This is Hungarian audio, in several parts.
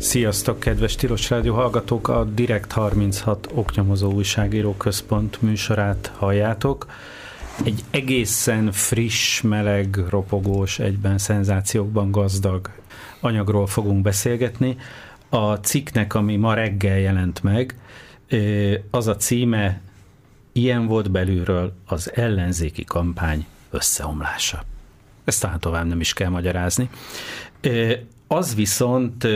Sziasztok, kedves Tilos Rádió hallgatók! A Direkt 36 oknyomozó újságíró központ műsorát halljátok. Egy egészen friss, meleg, ropogós, egyben szenzációkban gazdag anyagról fogunk beszélgetni. A cikknek, ami ma reggel jelent meg, az a címe Ilyen volt belülről az ellenzéki kampány összeomlása. Ezt talán tovább nem is kell magyarázni. Az viszont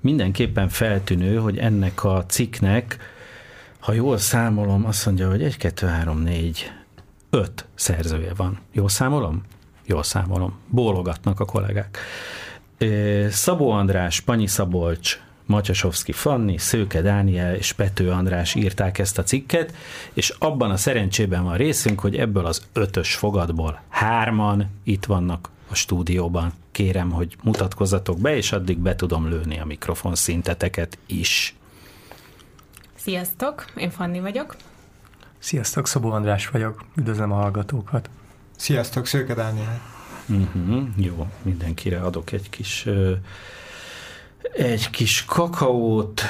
mindenképpen feltűnő, hogy ennek a cikknek, ha jól számolom, azt mondja, hogy 1, 2, 3, 4, 5 szerzője van. Jól számolom? Jól számolom. Bólogatnak a kollégák. Szabó András, Panyi Szabolcs, Macsasovszki Fanni, Szőke Dániel és Pető András írták ezt a cikket, és abban a szerencsében van részünk, hogy ebből az ötös fogadból hárman itt vannak a stúdióban. Kérem, hogy mutatkozzatok be, és addig be tudom lőni a mikrofon szinteteket is. Sziasztok, én Fanni vagyok. Sziasztok, Szabó András vagyok. Üdvözlöm a hallgatókat. Sziasztok, Szőke Dániel. Uh-huh, jó, mindenkire adok egy kis egy kis kakaót.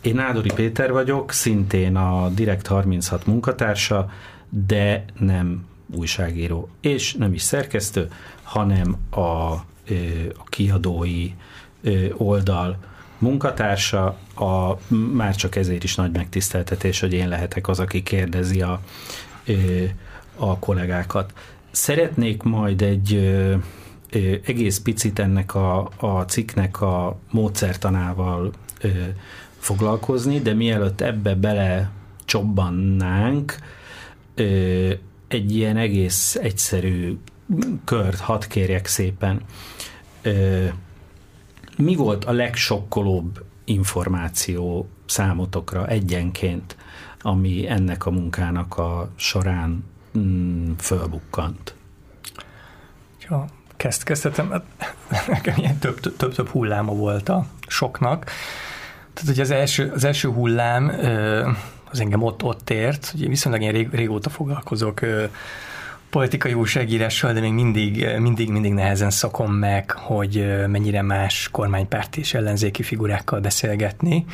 Én Nádori Péter vagyok, szintén a Direkt 36 munkatársa, de nem újságíró, és nem is szerkesztő, hanem a, a kiadói oldal munkatársa, a, már csak ezért is nagy megtiszteltetés, hogy én lehetek az, aki kérdezi a, a kollégákat. Szeretnék majd egy egész picit ennek a, a cikknek a módszertanával foglalkozni, de mielőtt ebbe bele csobbannánk, egy ilyen egész egyszerű kört hadd kérjek szépen. Mi volt a legsokkolóbb információ számotokra egyenként, ami ennek a munkának a során mm, fölbukkant? Ja, kezd, kezdhetem, hát nekem ilyen több-több hulláma volt a soknak. Tehát, hogy az első, az első hullám az engem ott, ott ért, hogy viszonylag én rég, régóta foglalkozok politikai újságírással, de még mindig, mindig, mindig nehezen szakom meg, hogy mennyire más kormánypárti és ellenzéki figurákkal beszélgetni.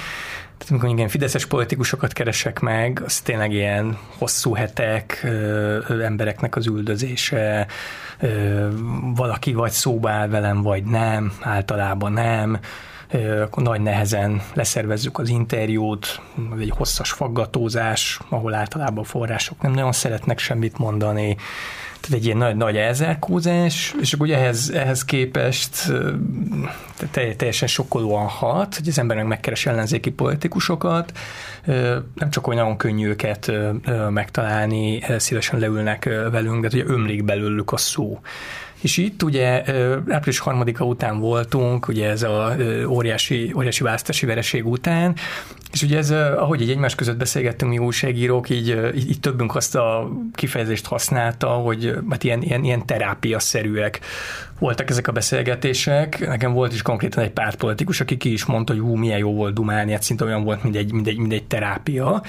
Tehát amikor igen, fideszes politikusokat keresek meg, az tényleg ilyen hosszú hetek, ö, embereknek az üldözése, ö, valaki vagy szóba áll velem, vagy nem, általában nem, akkor nagy nehezen leszervezzük az interjút, egy hosszas faggatózás, ahol általában a források nem nagyon szeretnek semmit mondani, tehát egy ilyen nagy, nagy elzárkózás, és akkor ugye ehhez, ehhez képest teljesen sokkolóan hat, hogy az embernek megkeres ellenzéki politikusokat, nem csak olyan nagyon könnyű őket megtalálni, szívesen leülnek velünk, de ugye ömlik belőlük a szó. És itt ugye április harmadika után voltunk, ugye ez a óriási, óriási választási vereség után, és ugye ez, ahogy egy egymás között beszélgettünk mi újságírók, így, így, így többünk azt a kifejezést használta, hogy hát ilyen, ilyen, ilyen terápiaszerűek voltak ezek a beszélgetések. Nekem volt is konkrétan egy pártpolitikus, aki ki is mondta, hogy hú, milyen jó volt dumálni, hát szinte olyan volt, mint egy, mint egy, mint egy terápia.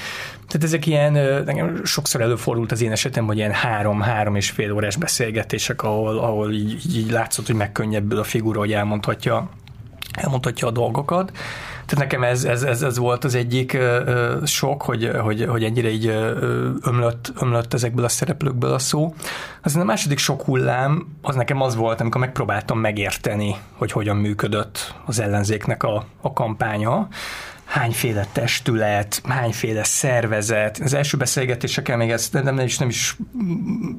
Tehát ezek ilyen, nekem sokszor előfordult az én esetem, hogy ilyen három-három és fél órás beszélgetések, ahol, ahol így, így látszott, hogy megkönnyebbül a figura, hogy elmondhatja, elmondhatja a dolgokat. Tehát nekem ez, ez, ez, ez volt az egyik ö, sok, hogy, hogy, hogy ennyire így ö, ömlött, ömlött ezekből a szereplőkből a szó. Aztán a második sok hullám, az nekem az volt, amikor megpróbáltam megérteni, hogy hogyan működött az ellenzéknek a, a kampánya hányféle testület, hányféle szervezet. Az első beszélgetéseken még ezt nem, nem, is, nem is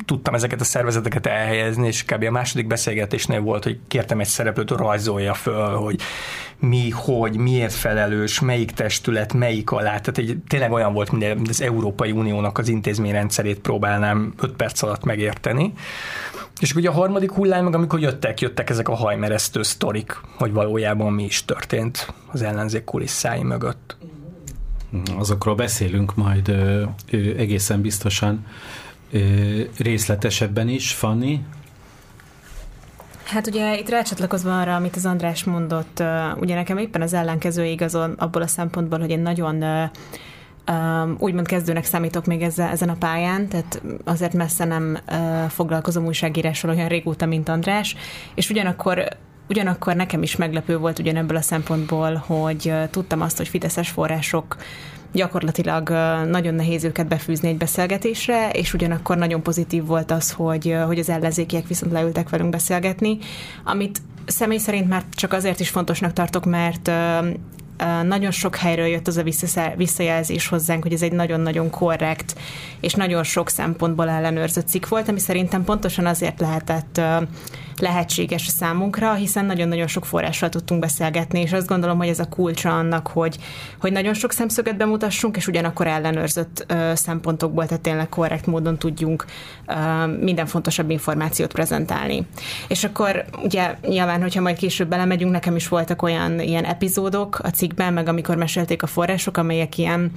tudtam ezeket a szervezeteket elhelyezni, és kb. a második beszélgetésnél volt, hogy kértem egy szereplőt, rajzolja föl, hogy mi, hogy, miért felelős, melyik testület, melyik alá. Tehát egy, tényleg olyan volt, mint az Európai Uniónak az intézményrendszerét próbálnám 5 perc alatt megérteni. És ugye a harmadik hullám, meg amikor jöttek, jöttek ezek a hajmeresztő sztorik, hogy valójában mi is történt az ellenzék kulisszái mögött. Azokról beszélünk majd ö, ö, egészen biztosan ö, részletesebben is, Fanni. Hát ugye itt rácsatlakozva arra, amit az András mondott, ugye nekem éppen az ellenkező igazon abból a szempontból, hogy én nagyon Um, úgymond kezdőnek számítok még ezzel, ezen a pályán, tehát azért messze nem uh, foglalkozom újságírással olyan régóta, mint András, és ugyanakkor ugyanakkor nekem is meglepő volt ugyanebből a szempontból, hogy tudtam azt, hogy fideszes források gyakorlatilag nagyon nehéz őket befűzni egy beszélgetésre, és ugyanakkor nagyon pozitív volt az, hogy, hogy az ellenzékiek viszont leültek velünk beszélgetni, amit személy szerint már csak azért is fontosnak tartok, mert nagyon sok helyről jött az a visszajelzés hozzánk, hogy ez egy nagyon-nagyon korrekt és nagyon sok szempontból ellenőrzött cikk volt, ami szerintem pontosan azért lehetett lehetséges számunkra, hiszen nagyon-nagyon sok forrással tudtunk beszélgetni, és azt gondolom, hogy ez a kulcsa annak, hogy, hogy nagyon sok szemszöget bemutassunk, és ugyanakkor ellenőrzött ö, szempontokból, tehát tényleg korrekt módon tudjunk ö, minden fontosabb információt prezentálni. És akkor ugye nyilván, hogyha majd később belemegyünk, nekem is voltak olyan ilyen epizódok a cikkben, meg amikor mesélték a források, amelyek ilyen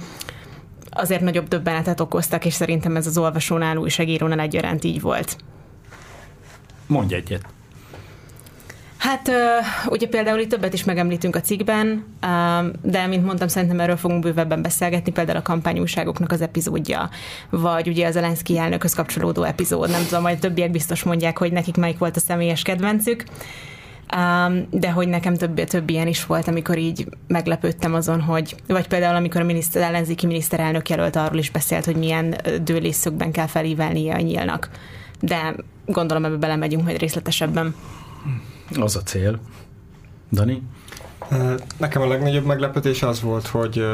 azért nagyobb döbbenetet okoztak, és szerintem ez az olvasónál, újságírónál egyaránt így volt. Mondj egyet. Hát ugye például itt többet is megemlítünk a cikkben, de mint mondtam, szerintem erről fogunk bővebben beszélgetni, például a kampányúságoknak az epizódja, vagy ugye az Elenszki elnökhöz kapcsolódó epizód, nem tudom, majd többiek biztos mondják, hogy nekik melyik volt a személyes kedvencük, de hogy nekem több, több ilyen is volt, amikor így meglepődtem azon, hogy, vagy például amikor a miniszter, ellenzéki miniszterelnök jelölt arról is beszélt, hogy milyen dőlésszögben kell felívelnie a nyílnak. De gondolom ebbe belemegyünk majd részletesebben. Az a cél. Dani? Nekem a legnagyobb meglepetés az volt, hogy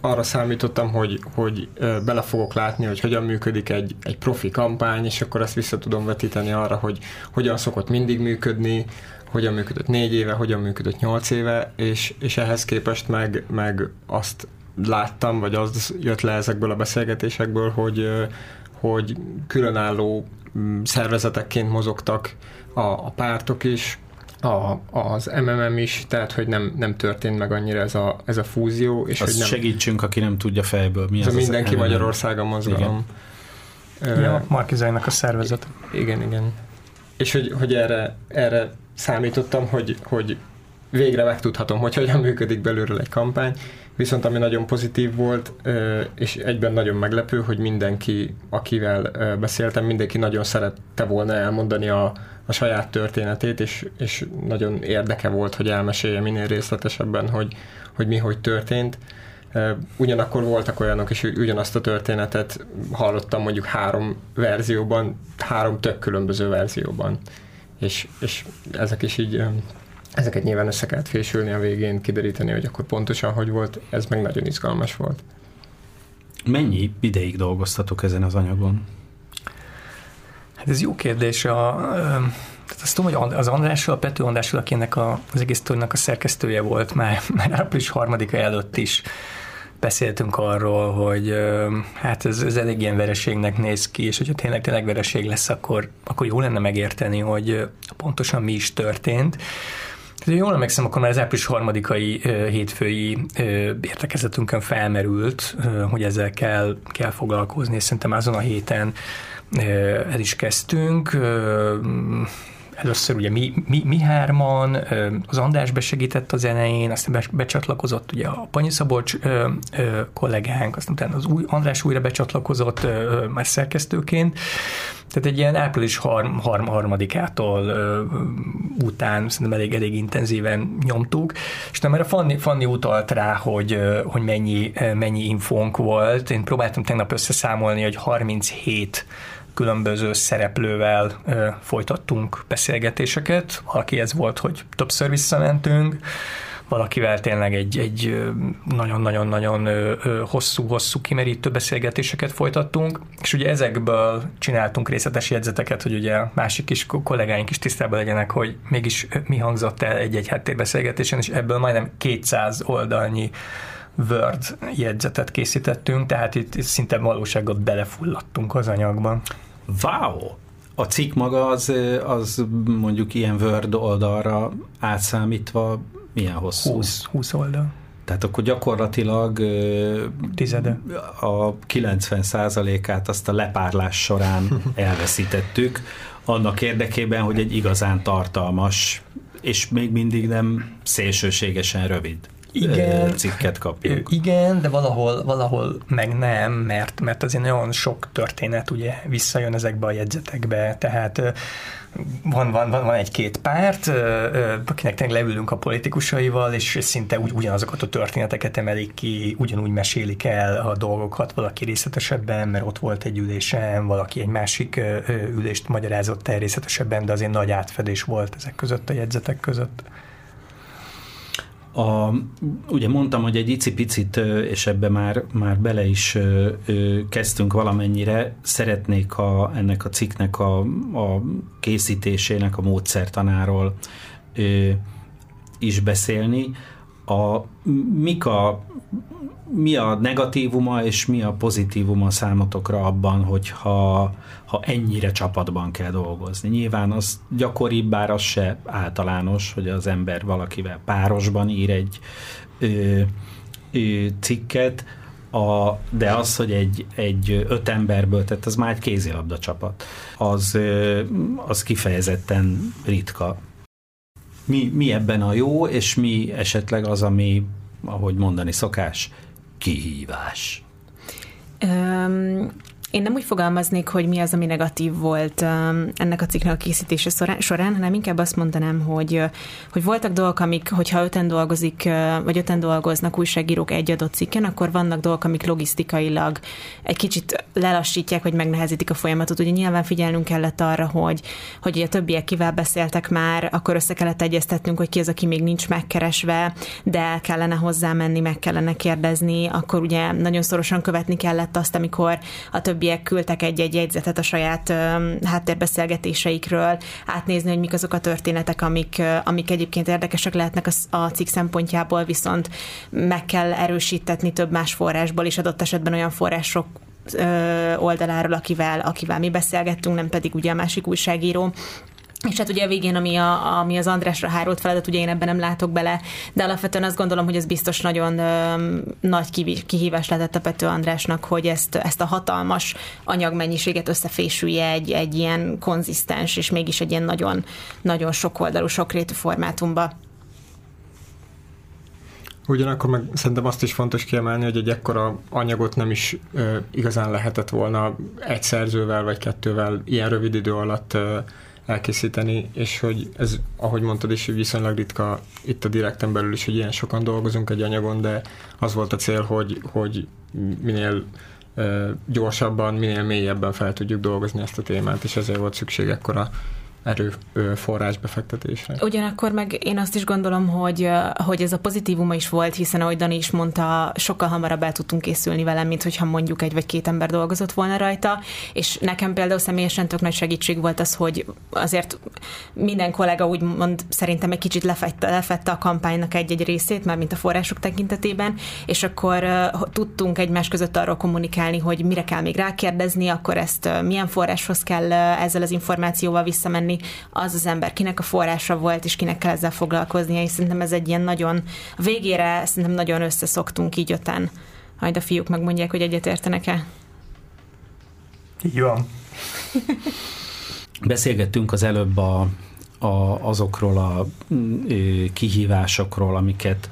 arra számítottam, hogy, hogy bele fogok látni, hogy hogyan működik egy, egy profi kampány, és akkor ezt vissza tudom vetíteni arra, hogy hogyan szokott mindig működni, hogyan működött négy éve, hogyan működött nyolc éve, és, és ehhez képest meg, meg azt láttam, vagy az jött le ezekből a beszélgetésekből, hogy, hogy különálló szervezetekként mozogtak a, a pártok is, a, az MMM is, tehát hogy nem, nem történt meg annyira ez a, ez a fúzió. És Azt hogy nem, segítsünk, aki nem tudja fejből. Mi ez az a Mindenki az Magyarországon mozgalom. Igen. Ja, Markizainak a szervezet. Igen, igen. És hogy, hogy erre, erre számítottam, hogy, hogy végre megtudhatom, hogy hogyan működik belülről egy kampány, viszont ami nagyon pozitív volt, és egyben nagyon meglepő, hogy mindenki, akivel beszéltem, mindenki nagyon szerette volna elmondani a, a saját történetét, és, és nagyon érdeke volt, hogy elmesélje minél részletesebben, hogy, hogy mi hogy történt. Ugyanakkor voltak olyanok is, hogy ugyanazt a történetet hallottam mondjuk három verzióban, három tök különböző verzióban. És, és ezek is így ezeket nyilván össze kellett fésülni a végén, kideríteni, hogy akkor pontosan hogy volt, ez meg nagyon izgalmas volt. Mennyi ideig dolgoztatok ezen az anyagon? Hát ez jó kérdés. A, tehát azt tudom, hogy az Andrásról, a Pető Andrásról, aki ennek a, az egész a szerkesztője volt már, már április harmadika előtt is beszéltünk arról, hogy hát ez, ez elég ilyen vereségnek néz ki, és hogyha tényleg, tényleg vereség lesz, akkor, akkor jó lenne megérteni, hogy pontosan mi is történt. Jól emlékszem, akkor már az április harmadikai hétfői értekezetünkön felmerült, hogy ezzel kell, kell foglalkozni, és szerintem azon a héten el is kezdtünk. Először ugye mi, mi, mi hárman, az András besegített az elején, aztán becsatlakozott ugye a Panyi Szabolcs kollégánk, aztán utána az új, András újra becsatlakozott már szerkesztőként, tehát egy ilyen április harm, harm, harmadikától ö, után szerintem elég, elég intenzíven nyomtuk, és nem erre Fanni, Fanni utalt rá, hogy, hogy mennyi, mennyi infónk volt. Én próbáltam tegnap összeszámolni, hogy 37 különböző szereplővel ö, folytattunk beszélgetéseket. Valaki ez volt, hogy többször visszamentünk, valakivel tényleg egy, egy nagyon-nagyon-nagyon hosszú-hosszú kimerítő beszélgetéseket folytattunk, és ugye ezekből csináltunk részletes jegyzeteket, hogy ugye másik is kollégáink is tisztában legyenek, hogy mégis mi hangzott el egy-egy háttérbeszélgetésen, és ebből majdnem 200 oldalnyi Word jegyzetet készítettünk, tehát itt, szinte valóságot belefulladtunk az anyagban. Wow! A cikk maga az, az mondjuk ilyen Word oldalra átszámítva milyen hosszú? 20, 20 oldal. Tehát akkor gyakorlatilag Tizede. a 90%-át azt a lepárlás során elveszítettük, annak érdekében, hogy egy igazán tartalmas, és még mindig nem szélsőségesen rövid igen, cikket kapjunk. Igen, de valahol, valahol meg nem, mert, mert azért nagyon sok történet ugye visszajön ezekbe a jegyzetekbe, tehát van, van, van, van egy-két párt, akinek tényleg leülünk a politikusaival, és szinte úgy, ugyanazokat a történeteket emelik ki, ugyanúgy mesélik el a dolgokat, valaki részletesebben, mert ott volt egy ülésen, valaki egy másik ülést magyarázott el részletesebben, de azért nagy átfedés volt ezek között a jegyzetek között. A, ugye mondtam, hogy egy icipicit, és ebbe már, már bele is kezdtünk valamennyire, szeretnék a, ennek a cikknek a, a készítésének a módszertanáról is beszélni. A, mik a, mi a negatívuma és mi a pozitívuma számotokra abban, hogyha ha ennyire csapatban kell dolgozni. Nyilván az gyakoribb, bár az se általános, hogy az ember valakivel párosban ír egy ö, ö, cikket, a, de az, hogy egy, egy öt emberből, tehát az már egy kézilabda csapat, az, az kifejezetten ritka. Mi, mi ebben a jó, és mi esetleg az, ami, ahogy mondani szokás, kihívás? Um, én nem úgy fogalmaznék, hogy mi az, ami negatív volt ennek a cikknek a készítése során, hanem inkább azt mondanám, hogy, hogy voltak dolgok, amik, hogyha öten dolgozik, vagy öten dolgoznak újságírók egy adott cikken, akkor vannak dolgok, amik logisztikailag egy kicsit lelassítják, hogy megnehezítik a folyamatot. Ugye nyilván figyelnünk kellett arra, hogy, hogy a többiek kivel beszéltek már, akkor össze kellett egyeztetnünk, hogy ki az, aki még nincs megkeresve, de kellene hozzá menni, meg kellene kérdezni, akkor ugye nagyon szorosan követni kellett azt, amikor a többi többiek küldtek egy-egy jegyzetet a saját háttérbeszélgetéseikről, átnézni, hogy mik azok a történetek, amik, amik egyébként érdekesek lehetnek a, a cikk szempontjából, viszont meg kell erősítetni több más forrásból, és adott esetben olyan források oldaláról, akivel, akivel mi beszélgettünk, nem pedig ugye a másik újságíró. És hát ugye a végén, ami, a, ami az Andrásra hárolt feladat, ugye én ebben nem látok bele, de alapvetően azt gondolom, hogy ez biztos nagyon ö, nagy kihívás lehetett a Pető Andrásnak, hogy ezt, ezt a hatalmas anyagmennyiséget összefésülje egy, egy ilyen konzisztens, és mégis egy ilyen nagyon, nagyon sokoldalú, sokrétű formátumba. Ugyanakkor meg szerintem azt is fontos kiemelni, hogy egy ekkora anyagot nem is ö, igazán lehetett volna egy szerzővel vagy kettővel ilyen rövid idő alatt ö, elkészíteni, és hogy ez, ahogy mondtad is, viszonylag ritka itt a direkten belül is, hogy ilyen sokan dolgozunk egy anyagon, de az volt a cél, hogy, hogy minél gyorsabban, minél mélyebben fel tudjuk dolgozni ezt a témát, és ezért volt szükség ekkora erőforrás befektetésre. Ugyanakkor meg én azt is gondolom, hogy, hogy ez a pozitívuma is volt, hiszen ahogy Dani is mondta, sokkal hamarabb el tudtunk készülni vele, mint hogyha mondjuk egy vagy két ember dolgozott volna rajta, és nekem például személyesen tök nagy segítség volt az, hogy azért minden kollega úgymond szerintem egy kicsit lefette, lefette a kampánynak egy-egy részét, már mint a források tekintetében, és akkor tudtunk egymás között arról kommunikálni, hogy mire kell még rákérdezni, akkor ezt milyen forráshoz kell ezzel az információval visszamenni, ismerni az az ember, kinek a forrása volt, és kinek kell ezzel foglalkoznia, és szerintem ez egy ilyen nagyon, a végére szerintem nagyon összeszoktunk így öten. Majd a fiúk megmondják, hogy egyetértenek-e. Így van. Beszélgettünk az előbb a, a, azokról a kihívásokról, amiket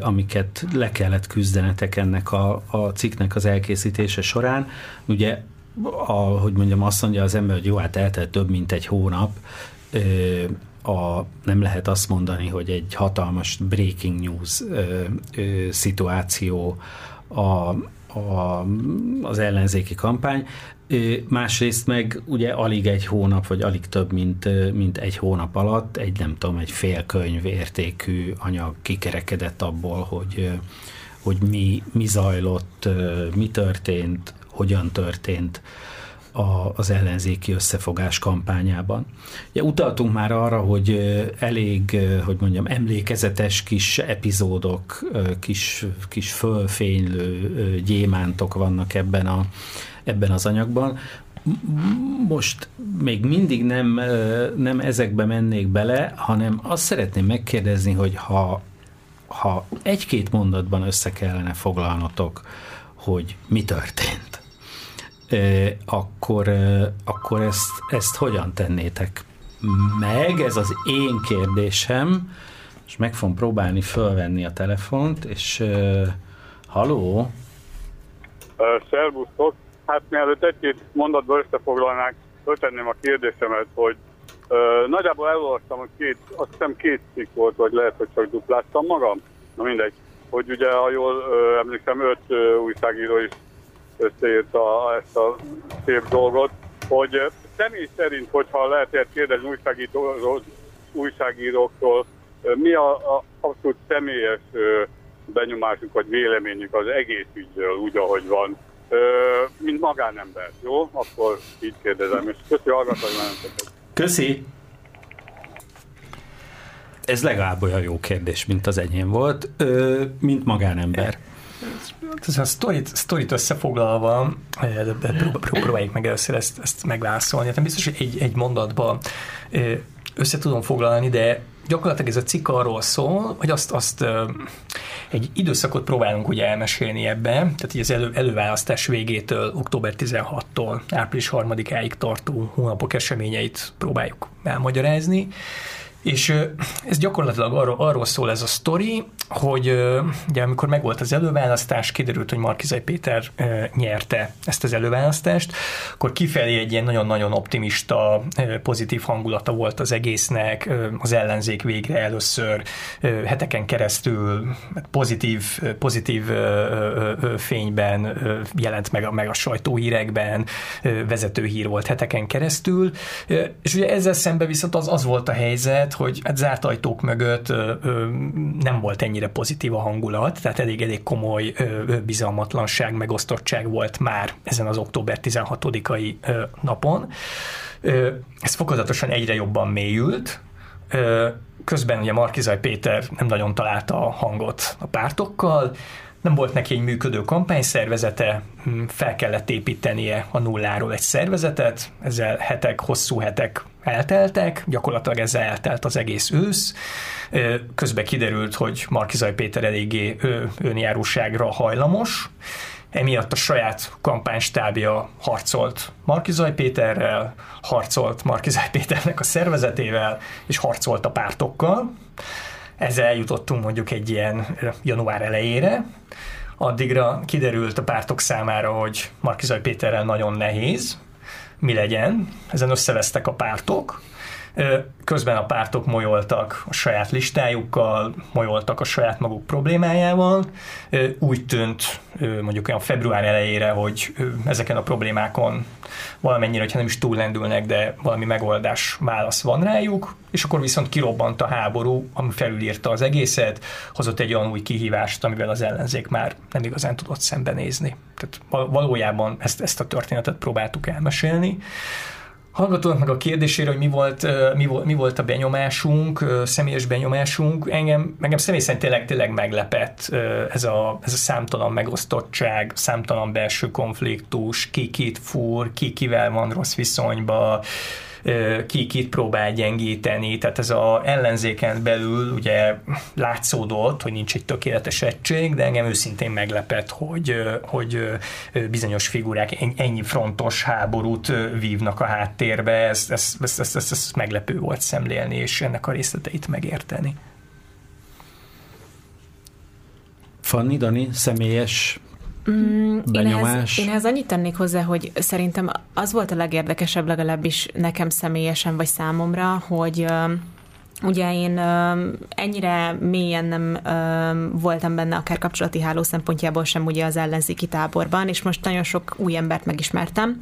amiket le kellett küzdenetek ennek a, a cikknek az elkészítése során. Ugye a, hogy mondjam, azt mondja az ember, hogy jó, hát eltelt több mint egy hónap, a, nem lehet azt mondani, hogy egy hatalmas breaking news ö, ö, szituáció a, a, az ellenzéki kampány. Másrészt meg ugye alig egy hónap, vagy alig több, mint, mint egy hónap alatt egy nem tudom, egy fél könyv értékű anyag kikerekedett abból, hogy, hogy mi, mi zajlott, mi történt, hogyan történt a, az ellenzéki összefogás kampányában. Ugye utaltunk már arra, hogy elég, hogy mondjam, emlékezetes kis epizódok, kis, kis fölfénylő gyémántok vannak ebben, a, ebben az anyagban. Most még mindig nem, nem ezekbe mennék bele, hanem azt szeretném megkérdezni, hogy ha, ha egy-két mondatban össze kellene foglalnotok, hogy mi történt akkor, akkor ezt, ezt hogyan tennétek meg? Ez az én kérdésem, és meg fogom próbálni fölvenni a telefont, és haló? Uh, szervusztok! Hát mielőtt egy-két mondatba összefoglalnák, föltenném a kérdésemet, hogy uh, nagyjából elolvastam, hogy két, azt hiszem két cikk volt, vagy lehet, hogy csak dupláztam magam. Na mindegy. Hogy ugye, ha jól uh, emlékszem, öt uh, újságíró is összeírta ezt a szép dolgot, hogy személy szerint, hogyha lehet kérdezni újságíróktól, újságíróktól, mi a, a abszolút személyes benyomásuk vagy véleményük az egész ügyről, úgy, ahogy van, mint magánember, jó? Akkor így kérdezem, és köszi hallgatói benneteket. Köszi! Ez legalább olyan jó kérdés, mint az enyém volt, mint magánember. Ez a sztorit, sztorit összefoglalva, próbáljuk meg először ezt, ezt megválaszolni. Hát biztos, hogy egy, egy mondatban össze tudom foglalni, de gyakorlatilag ez a cikk arról szól, hogy azt, azt egy időszakot próbálunk ugye elmesélni ebbe, tehát így az elő, előválasztás végétől október 16-tól április 3-áig tartó hónapok eseményeit próbáljuk elmagyarázni, és ez gyakorlatilag arról, arról szól ez a sztori, hogy ugye amikor megvolt az előválasztás, kiderült, hogy Markizai Péter nyerte ezt az előválasztást, akkor kifelé egy ilyen nagyon-nagyon optimista, pozitív hangulata volt az egésznek, az ellenzék végre először heteken keresztül pozitív, pozitív fényben jelent meg a, meg a sajtóhírekben, vezető hír volt heteken keresztül, és ugye ezzel szemben viszont az, az volt a helyzet, hogy hát zárt ajtók mögött nem volt ennyi ennyire pozitív a hangulat, tehát elég-elég komoly ö, bizalmatlanság, megosztottság volt már ezen az október 16-ai ö, napon. Ö, ez fokozatosan egyre jobban mélyült, ö, közben ugye Markizaj Péter nem nagyon találta a hangot a pártokkal, nem volt neki egy működő kampányszervezete, hm, fel kellett építenie a nulláról egy szervezetet, ezzel hetek, hosszú hetek elteltek, gyakorlatilag ezzel eltelt az egész ősz. Közben kiderült, hogy Markizaj Péter eléggé önjáróságra hajlamos, emiatt a saját kampánystábja harcolt Markizaj Péterrel, harcolt Markizaj Péternek a szervezetével, és harcolt a pártokkal. Ezzel eljutottunk mondjuk egy ilyen január elejére, addigra kiderült a pártok számára, hogy Markizaj Péterrel nagyon nehéz, mi legyen, ezen összevesztek a pártok, Közben a pártok molyoltak a saját listájukkal, molyoltak a saját maguk problémájával. Úgy tűnt mondjuk olyan február elejére, hogy ezeken a problémákon valamennyire, hogyha nem is túllendülnek, de valami megoldás válasz van rájuk, és akkor viszont kirobbant a háború, ami felülírta az egészet, hozott egy olyan új kihívást, amivel az ellenzék már nem igazán tudott szembenézni. Tehát valójában ezt, ezt a történetet próbáltuk elmesélni hallgatónak meg a kérdésére, hogy mi volt, mi volt, mi volt a benyomásunk, személyes benyomásunk, engem, engem személy szerint tényleg, tényleg meglepett ez a, ez a számtalan megosztottság, számtalan belső konfliktus, ki kit fúr, ki kivel van rossz viszonyba, ki kit próbál gyengíteni, tehát ez a ellenzéken belül ugye látszódott, hogy nincs egy tökéletes egység, de engem őszintén meglepett, hogy, hogy bizonyos figurák ennyi frontos háborút vívnak a háttérbe, ez, ez, ez, ez, ez, ez meglepő volt szemlélni, és ennek a részleteit megérteni. Fanni, Dani, személyes Mm, benyomás? Én ehhez, én ehhez annyit tennék hozzá, hogy szerintem az volt a legérdekesebb legalábbis nekem személyesen, vagy számomra, hogy Ugye én ennyire mélyen nem voltam benne akár kapcsolati háló szempontjából sem ugye az ellenzéki táborban, és most nagyon sok új embert megismertem,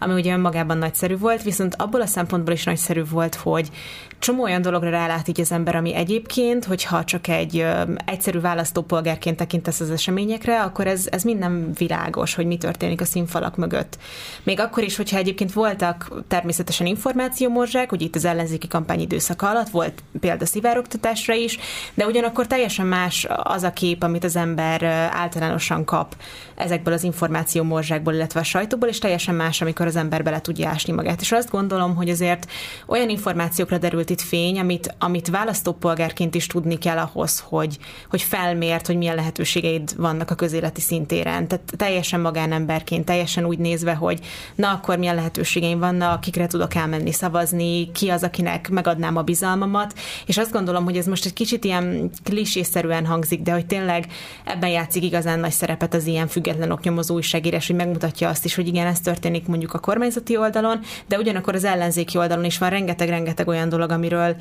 ami ugye önmagában nagyszerű volt, viszont abból a szempontból is nagyszerű volt, hogy csomó olyan dologra rálát így az ember, ami egyébként, hogyha csak egy ö, egyszerű választópolgárként tekintesz az eseményekre, akkor ez, ez minden világos, hogy mi történik a színfalak mögött. Még akkor is, hogyha egyébként voltak természetesen információmorzsák, hogy itt az ellenzéki kampány időszaka alatt volt példa szivároktatásra is, de ugyanakkor teljesen más az a kép, amit az ember általánosan kap ezekből az információmorzsákból, illetve a sajtóból, és teljesen más, amikor az ember bele tudja ásni magát. És azt gondolom, hogy azért olyan információkra derült itt fény, amit, amit választópolgárként is tudni kell ahhoz, hogy, hogy felmért, hogy milyen lehetőségeid vannak a közéleti szintéren. Tehát teljesen magánemberként, teljesen úgy nézve, hogy na akkor milyen lehetőségeim vannak, kikre tudok elmenni szavazni, ki az, akinek megadnám a bizalmamat, és azt gondolom, hogy ez most egy kicsit ilyen klisészerűen hangzik, de hogy tényleg ebben játszik igazán nagy szerepet az ilyen független oknyomozó újságírás, hogy megmutatja azt is, hogy igen, ez történik mondjuk a kormányzati oldalon, de ugyanakkor az ellenzéki oldalon is van rengeteg-rengeteg olyan dolog, amiről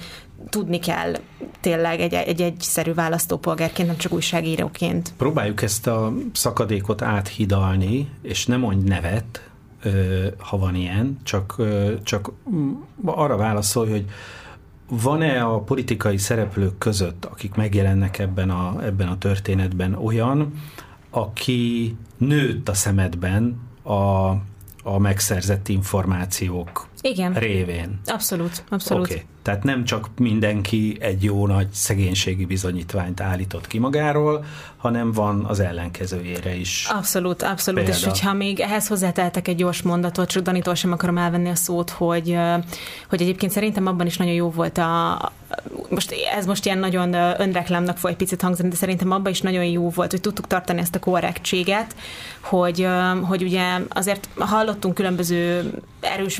tudni kell tényleg egy, egy egyszerű választópolgárként, nem csak újságíróként. Próbáljuk ezt a szakadékot áthidalni, és nem mondj nevet, ha van ilyen, csak, csak arra válaszolj, hogy van-e a politikai szereplők között, akik megjelennek ebben a, ebben a történetben olyan, aki nőtt a szemedben a, a megszerzett információk Igen. révén? Abszolút, abszolút. Okay. Tehát nem csak mindenki egy jó nagy szegénységi bizonyítványt állított ki magáról, hanem van az ellenkezőjére is. Abszolút, abszolút. Példa. És hogyha még ehhez hozzáteltek egy gyors mondatot, csak Danitól sem akarom elvenni a szót, hogy, hogy egyébként szerintem abban is nagyon jó volt a, most ez most ilyen nagyon önreklámnak fog egy picit hangzani, de szerintem abban is nagyon jó volt, hogy tudtuk tartani ezt a korrektséget, hogy, hogy ugye azért hallottunk különböző erős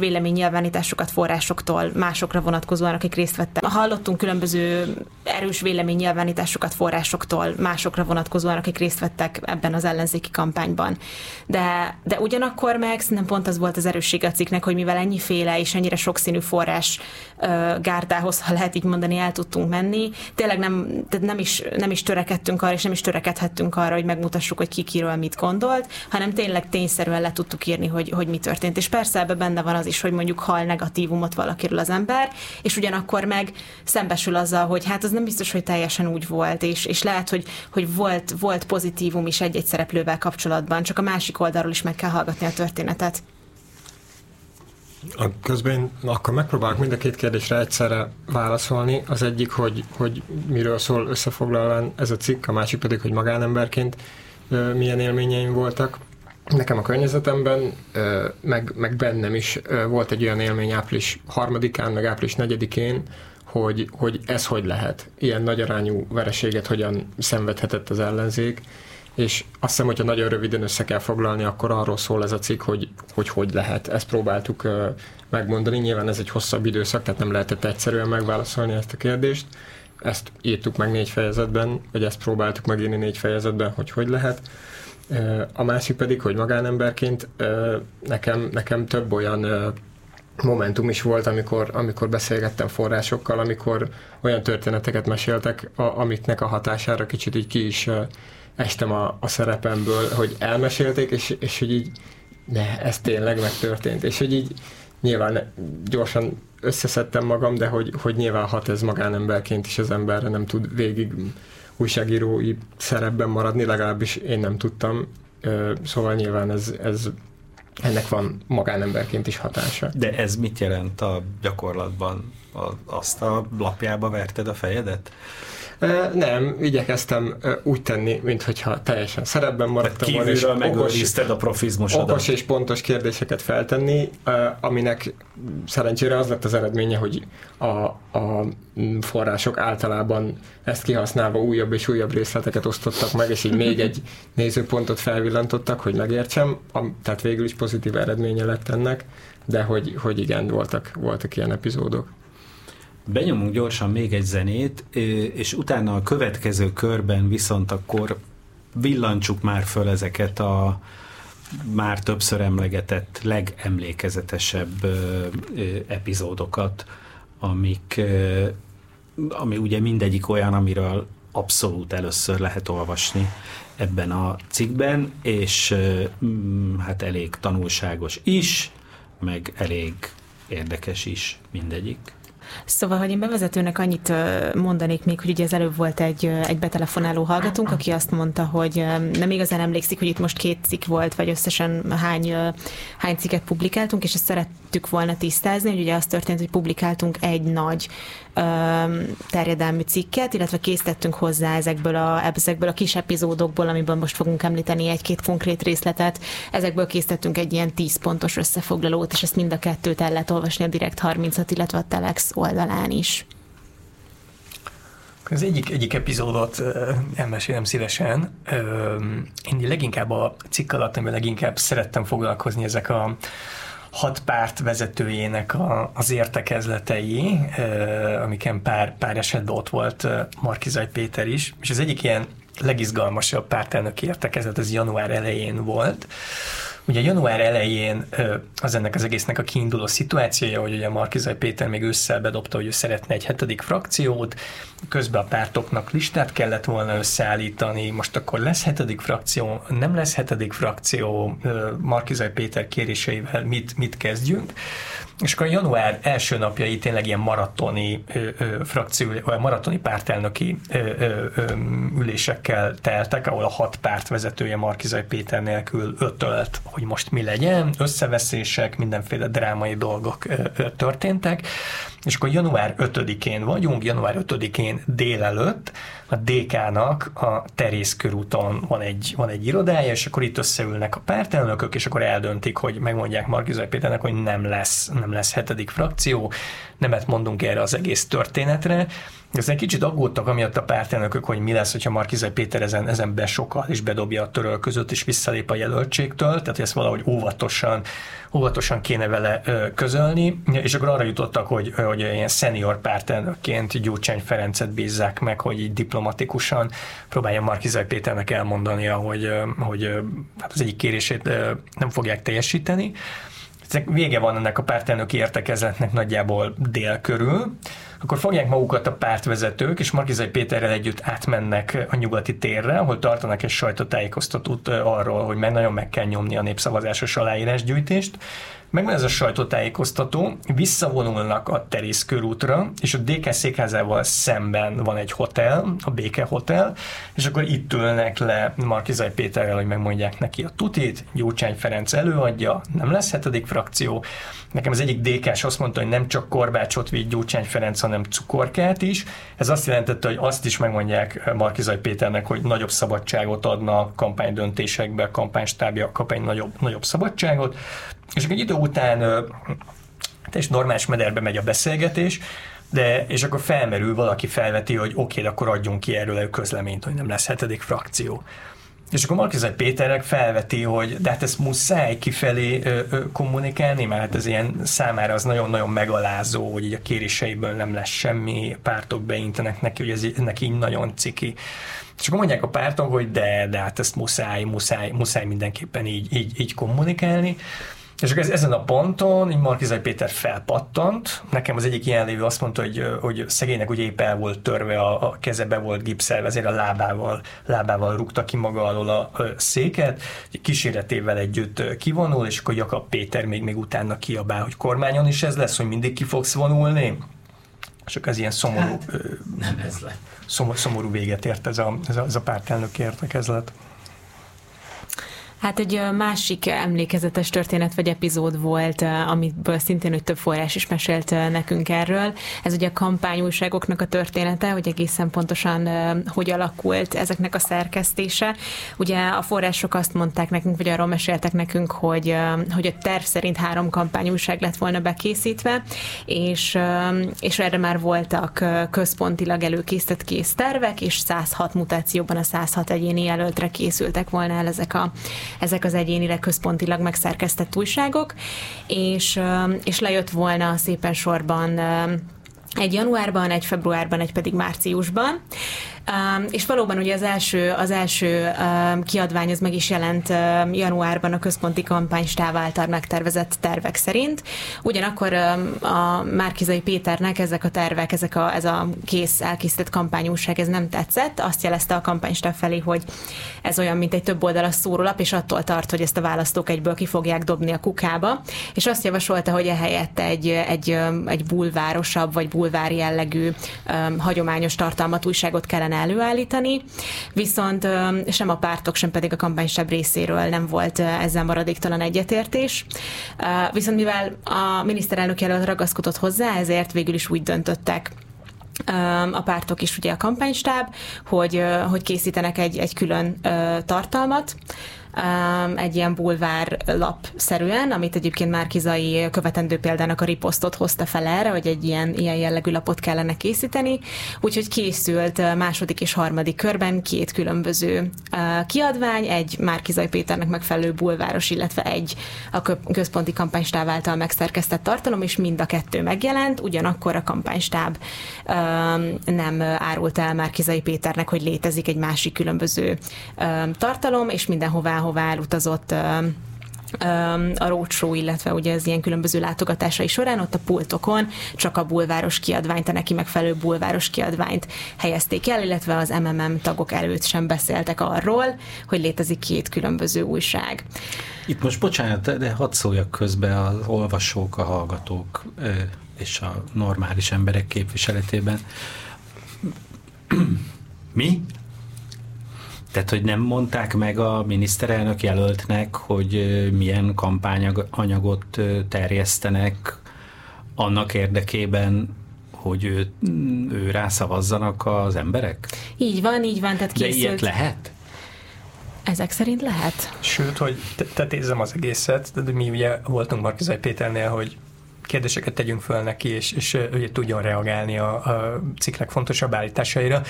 véleménynyilvánításokat forrásoktól, másokra vonatkozóan, akik részt vettek. Hallottunk különböző erős véleménynyilvánításokat forrásoktól, másokra vonatkozóan, akik részt vettek ebben az ellenzéki kampányban. De, de ugyanakkor meg szerintem pont az volt az erősség a cikknek, hogy mivel ennyiféle és ennyire sokszínű forrás uh, gárdához, ha lehet így mondani, el tudtunk menni, tényleg nem, tehát nem, is, nem is törekedtünk arra, és nem is törekedhettünk arra, hogy megmutassuk, hogy ki kiről mit gondolt, hanem tényleg tényszerűen le tudtuk írni, hogy, hogy mi történt. És persze ebben benne van az is, hogy mondjuk hal negatívumot valakiről az ember, és ugyanakkor meg szembesül azzal, hogy hát az nem biztos, hogy teljesen úgy volt, és, és lehet, hogy, hogy volt, volt pozitívum is egy-egy szereplővel kapcsolatban, csak a másik oldalról is meg kell hallgatni a történetet. A közben akkor megpróbálok mind a két kérdésre egyszerre válaszolni. Az egyik, hogy, hogy miről szól összefoglalóan ez a cikk, a másik pedig, hogy magánemberként milyen élményeim voltak. Nekem a környezetemben, meg, meg bennem is volt egy olyan élmény április harmadikán, meg április negyedikén, hogy, hogy ez hogy lehet. Ilyen nagyarányú vereséget hogyan szenvedhetett az ellenzék, és azt hiszem, hogyha nagyon röviden össze kell foglalni, akkor arról szól ez a cikk, hogy hogy, hogy lehet. Ezt próbáltuk megmondani. Nyilván ez egy hosszabb időszak, tehát nem lehetett egyszerűen megválaszolni ezt a kérdést. Ezt írtuk meg négy fejezetben, vagy ezt próbáltuk megírni négy fejezetben, hogy hogy lehet. A másik pedig, hogy magánemberként nekem, nekem több olyan momentum is volt, amikor, amikor beszélgettem forrásokkal, amikor olyan történeteket meséltek, a, amiknek a hatására kicsit így ki is estem a, a szerepemből, hogy elmesélték, és, és hogy így ne, ez tényleg megtörtént, és hogy így nyilván gyorsan összeszedtem magam, de hogy, hogy nyilván hat ez magánemberként is az emberre nem tud végig újságírói szerepben maradni, legalábbis én nem tudtam, szóval nyilván ez, ez ennek van magánemberként is hatása. De ez mit jelent a gyakorlatban? azt a lapjába verted a fejedet? Nem, igyekeztem úgy tenni, mintha teljesen szerepben maradtam volna, és okos, a profizmosodat. Okos és pontos kérdéseket feltenni, aminek szerencsére az lett az eredménye, hogy a, a források általában ezt kihasználva újabb és újabb részleteket osztottak meg, és így még egy nézőpontot felvillantottak, hogy megértsem, tehát végül is pozitív eredménye lett ennek, de hogy, hogy igen, voltak, voltak ilyen epizódok. Benyomunk gyorsan még egy zenét, és utána a következő körben viszont akkor villancsuk már föl ezeket a már többször emlegetett legemlékezetesebb epizódokat, amik, ami ugye mindegyik olyan, amiről abszolút először lehet olvasni ebben a cikkben, és hát elég tanulságos is, meg elég érdekes is mindegyik. Szóval, hogy én bevezetőnek annyit mondanék még, hogy ugye ez előbb volt egy, egy betelefonáló hallgatónk, aki azt mondta, hogy nem igazán emlékszik, hogy itt most két cikk volt, vagy összesen hány, hány cikket publikáltunk, és ezt szerettük volna tisztázni, hogy ugye az történt, hogy publikáltunk egy nagy terjedelmű cikket, illetve készítettünk hozzá ezekből a, ezekből a kis epizódokból, amiből most fogunk említeni egy-két konkrét részletet, ezekből készítettünk egy ilyen 10 pontos összefoglalót, és ezt mind a kettőt el lehet olvasni a Direkt 30-at, illetve a Telex oldalán is. Az egyik, egyik epizódot elmesélem szívesen. Én leginkább a cikk alatt, amivel leginkább szerettem foglalkozni ezek a hat párt vezetőjének a, az értekezletei, amiken pár, pár esetben ott volt Markizaj Péter is, és az egyik ilyen legizgalmasabb pártelnöki értekezlet az január elején volt, Ugye január elején az ennek az egésznek a kiinduló szituációja, hogy ugye Markizai Péter még ősszel bedobta, hogy ő szeretne egy hetedik frakciót, közben a pártoknak listát kellett volna összeállítani, most akkor lesz hetedik frakció, nem lesz hetedik frakció, Markizai Péter kéréseivel mit, mit kezdjünk. És akkor a január első napjai tényleg ilyen maratoni ö, ö, frakció, vagy maratoni pártelnöki ö, ö, ö, ülésekkel teltek, ahol a hat párt vezetője Markizai Péter nélkül ötölt, hogy most mi legyen, összeveszések, mindenféle drámai dolgok történtek, és akkor január 5-én vagyunk, január 5-én délelőtt a DK-nak a Terész körúton van egy, van egy irodája, és akkor itt összeülnek a pártelnökök, és akkor eldöntik, hogy megmondják Markizai Péternek, hogy nem lesz, nem lesz hetedik frakció, nemet mondunk erre az egész történetre, egy kicsit aggódtak amiatt a pártelnökök, hogy mi lesz, hogyha Markizai Péter ezen, ezen besokal és bedobja a törölközött és visszalép a jelöltségtől, tehát ezt valahogy óvatosan, óvatosan kéne vele közölni, és akkor arra jutottak, hogy, hogy ilyen senior pártelnökként Gyurcsány Ferencet bízzák meg, hogy így diplomatikusan. Próbálja Markizai Péternek elmondania, hogy, hogy hát az egyik kérését nem fogják teljesíteni. Vége van ennek a pártelnöki értekezletnek nagyjából dél körül, akkor fogják magukat a pártvezetők, és Markizai Péterrel együtt átmennek a nyugati térre, ahol tartanak egy sajtótájékoztatót arról, hogy meg nagyon meg kell nyomni a népszavazásos aláírásgyűjtést, Megvan ez a sajtótájékoztató, visszavonulnak a Terész körútra, és a DK székházával szemben van egy hotel, a Béke Hotel, és akkor itt ülnek le Markizai Péterrel, hogy megmondják neki a tutit, Gyurcsány Ferenc előadja, nem lesz hetedik frakció. Nekem az egyik dk azt mondta, hogy nem csak Korbácsot vitt Gyurcsány Ferenc, hanem cukorkát is. Ez azt jelentette, hogy azt is megmondják Markizai Péternek, hogy nagyobb szabadságot adna kampánydöntésekbe, kampánystábja kap egy nagyobb, nagyobb szabadságot. És egy idő után és normális mederbe megy a beszélgetés, de, és akkor felmerül, valaki felveti, hogy oké, okay, akkor adjunk ki erről a közleményt, hogy nem lesz hetedik frakció. És akkor Markizai Péterek felveti, hogy de hát ezt muszáj kifelé ö, ö, kommunikálni, mert hát ez ilyen számára az nagyon-nagyon megalázó, hogy így a kéréseiből nem lesz semmi, pártok beintenek neki, hogy ez neki így nagyon ciki. És akkor mondják a pártok, hogy de, de hát ezt muszáj, muszáj, muszáj mindenképpen így, így, így kommunikálni. És akkor ez, ezen a ponton így Markizai Péter felpattant. Nekem az egyik ilyen lévő azt mondta, hogy, hogy szegénynek ugye épp el volt törve, a, a keze be volt gipszelve, ezért a lábával, lábával rúgta ki maga alól a, a széket, kíséretével együtt kivonul, és akkor Jakab Péter még, még utána kiabál, hogy kormányon is ez lesz, hogy mindig ki fogsz vonulni. Akkor ez ilyen szomorú, hát, nem ez lett. Szomorú, szomorú véget ért ez a, ez a, ez a pártelnök értekezlet. Hát egy másik emlékezetes történet vagy epizód volt, amiből szintén hogy több forrás is mesélt nekünk erről. Ez ugye a kampányújságoknak a története, hogy egészen pontosan hogy alakult ezeknek a szerkesztése. Ugye a források azt mondták nekünk, vagy arról meséltek nekünk, hogy, hogy a terv szerint három kampányújság lett volna bekészítve, és, és erre már voltak központilag előkészített kész tervek, és 106 mutációban a 106 egyéni jelöltre készültek volna el ezek a ezek az egyénileg központilag megszerkesztett újságok, és, és lejött volna szépen sorban egy januárban, egy februárban, egy pedig márciusban. Um, és valóban ugye az első, az első um, kiadvány az meg is jelent um, januárban a központi kampánystáv által megtervezett tervek szerint. Ugyanakkor um, a Márkizai Péternek ezek a tervek, ezek a, ez a kész, elkészített kampányúság, ez nem tetszett. Azt jelezte a kampánystáv felé, hogy ez olyan, mint egy több oldalas szórólap, és attól tart, hogy ezt a választók egyből ki fogják dobni a kukába. És azt javasolta, hogy ehelyett egy, egy, egy bulvárosabb, vagy bulvár jellegű um, hagyományos tartalmat újságot kellene előállítani, viszont sem a pártok, sem pedig a kampánysebb részéről nem volt ezzel maradéktalan egyetértés. Viszont mivel a miniszterelnök jelölt ragaszkodott hozzá, ezért végül is úgy döntöttek, a pártok is, ugye a kampánystáb, hogy, hogy készítenek egy, egy külön tartalmat, egy ilyen bulvár lap-szerűen, amit egyébként Márkizai követendő példának a riposztot hozta fel erre, hogy egy ilyen, ilyen jellegű lapot kellene készíteni, úgyhogy készült második és harmadik körben két különböző kiadvány, egy Márkizai Péternek megfelelő bulváros, illetve egy a központi kampánystáv által megszerkesztett tartalom, és mind a kettő megjelent, ugyanakkor a kampánystáb nem árult el Márkizai Péternek, hogy létezik egy másik különböző tartalom, és mindenhová, hová elutazott a roadshow, illetve ugye az ilyen különböző látogatásai során ott a pultokon csak a bulváros kiadványt, a neki megfelelő bulváros kiadványt helyezték el, illetve az MMM tagok előtt sem beszéltek arról, hogy létezik két különböző újság. Itt most bocsánat, de hadd szóljak közbe az olvasók, a hallgatók és a normális emberek képviseletében. Mi? Tehát, hogy nem mondták meg a miniszterelnök jelöltnek, hogy milyen kampányanyagot terjesztenek annak érdekében, hogy ő, ő rászavazzanak az emberek? Így van, így van. Tehát készült... De ilyet lehet? Ezek szerint lehet. Sőt, hogy tetézzem az egészet, de mi ugye voltunk Markizai Péternél, hogy kérdéseket tegyünk föl neki, és, és ugye tudjon reagálni a, a cikk legfontosabb állításaira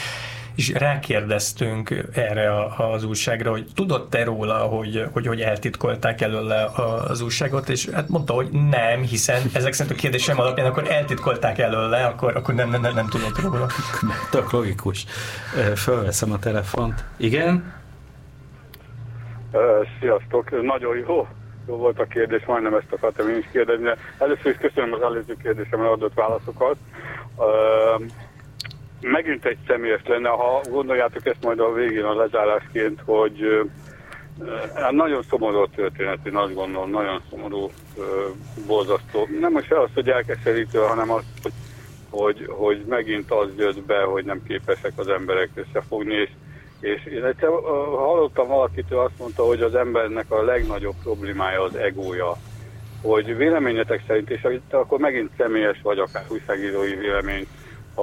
és rákérdeztünk erre az újságra, hogy tudott-e róla, hogy, hogy, hogy eltitkolták előle az újságot, és hát mondta, hogy nem, hiszen ezek szerint a kérdésem alapján akkor eltitkolták előle, akkor, akkor nem, nem, nem, nem tudott róla. Tök logikus. Fölveszem a telefont. Igen? Sziasztok, nagyon jó. Jó volt a kérdés, majdnem ezt akartam én is kérdezni. Először is köszönöm az előző kérdésemre adott válaszokat megint egy személyes lenne, ha gondoljátok ezt majd a végén a lezárásként, hogy Hát nagyon szomorú történet, én azt gondolom, nagyon szomorú, borzasztó. Nem most az, hogy elkeserítő, hanem az, hogy, hogy, hogy megint az jött be, hogy nem képesek az emberek összefogni, és, és én egyszer hallottam valakitől azt mondta, hogy az embernek a legnagyobb problémája az egója. Hogy véleményetek szerint, és akkor megint személyes vagy akár újságírói vélemény,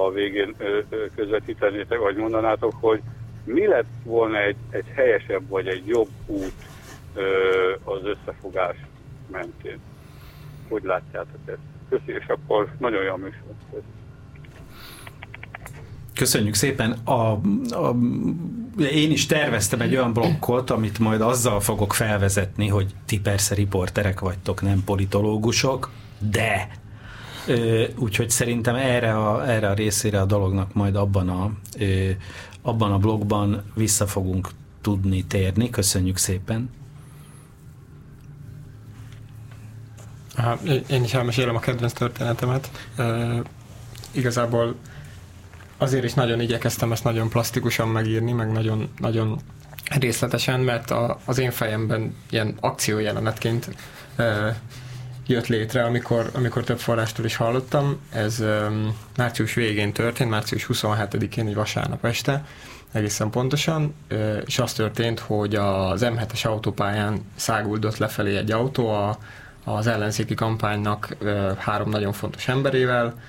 a végén közvetítenétek, vagy mondanátok, hogy mi lett volna egy, egy helyesebb vagy egy jobb út az összefogás mentén? Hogy látjátok ezt? Köszi, és akkor nagyon jó műsor. Köszönjük szépen. A, a, én is terveztem egy olyan blokkot, amit majd azzal fogok felvezetni, hogy ti persze riporterek vagytok, nem politológusok, de úgyhogy szerintem erre a, erre a részére a dolognak majd abban a, abban a blogban vissza fogunk tudni térni. Köszönjük szépen! Én is elmesélem a kedvenc történetemet. Igazából azért is nagyon igyekeztem ezt nagyon plastikusan megírni, meg nagyon, nagyon részletesen, mert a, az én fejemben ilyen akciójelenetként jött létre, amikor, amikor több forrástól is hallottam. Ez um, március végén történt, március 27-én, egy vasárnap este, egészen pontosan, és az történt, hogy az M7-es autópályán száguldott lefelé egy autó a, az ellenzéki kampánynak három nagyon fontos emberével,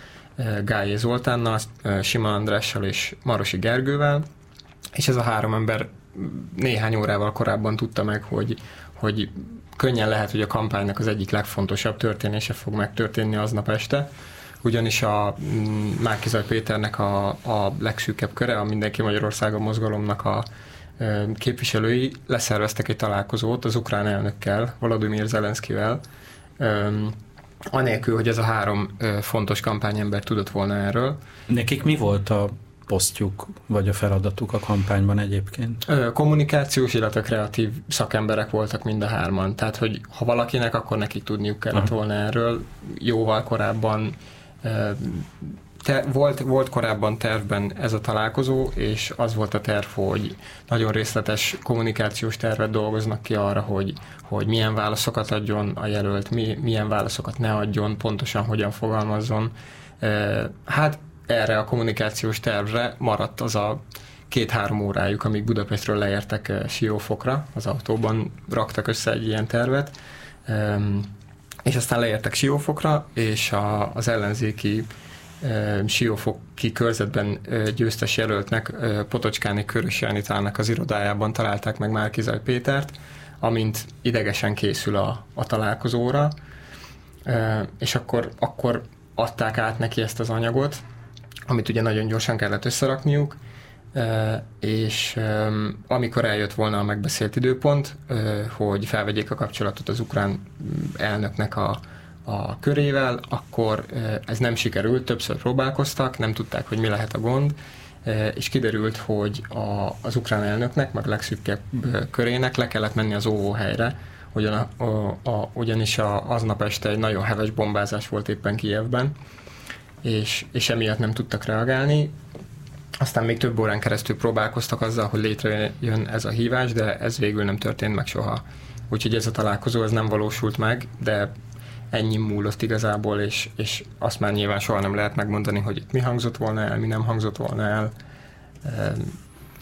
Gályé Zoltánnal, Sima Andrással és Marosi Gergővel, és ez a három ember néhány órával korábban tudta meg, hogy, hogy könnyen lehet, hogy a kampánynak az egyik legfontosabb történése fog megtörténni aznap este, ugyanis a mm, Márkizaj Péternek a, a legszűkebb köre, a Mindenki Magyarországon mozgalomnak a képviselői leszerveztek egy találkozót az ukrán elnökkel, Volodymyr Zelenszkivel, anélkül, hogy ez a három fontos kampányember tudott volna erről. Nekik mi volt a posztjuk, vagy a feladatuk a kampányban egyébként? Kommunikációs, illetve kreatív szakemberek voltak mind a hárman. Tehát, hogy ha valakinek, akkor nekik tudniuk kellett volna erről. Jóval korábban te, volt, volt korábban tervben ez a találkozó, és az volt a terv, hogy nagyon részletes kommunikációs tervet dolgoznak ki arra, hogy, hogy milyen válaszokat adjon a jelölt, mi, milyen válaszokat ne adjon, pontosan hogyan fogalmazzon. Hát erre a kommunikációs tervre maradt az a két-három órájuk, amíg Budapestről leértek eh, Siófokra, az autóban raktak össze egy ilyen tervet, és aztán leértek Siófokra, és a, az ellenzéki Siófoki körzetben eh, győztes jelöltnek eh, Potocskáni Körös Janitának az irodájában találták meg Márkizaj Pétert, amint idegesen készül a, a találkozóra, és akkor, akkor adták át neki ezt az anyagot, amit ugye nagyon gyorsan kellett összerakniuk, és amikor eljött volna a megbeszélt időpont, hogy felvegyék a kapcsolatot az ukrán elnöknek a, a körével, akkor ez nem sikerült, többször próbálkoztak, nem tudták, hogy mi lehet a gond, és kiderült, hogy a, az ukrán elnöknek, meg legszűkebb körének le kellett menni az óvóhelyre, ugyan a, a, ugyanis a, aznap este egy nagyon heves bombázás volt éppen Kijevben, és, és emiatt nem tudtak reagálni. Aztán még több órán keresztül próbálkoztak azzal, hogy létrejön ez a hívás, de ez végül nem történt meg soha. Úgyhogy ez a találkozó ez nem valósult meg, de ennyi múlott igazából, és, és azt már nyilván soha nem lehet megmondani, hogy mi hangzott volna el, mi nem hangzott volna el.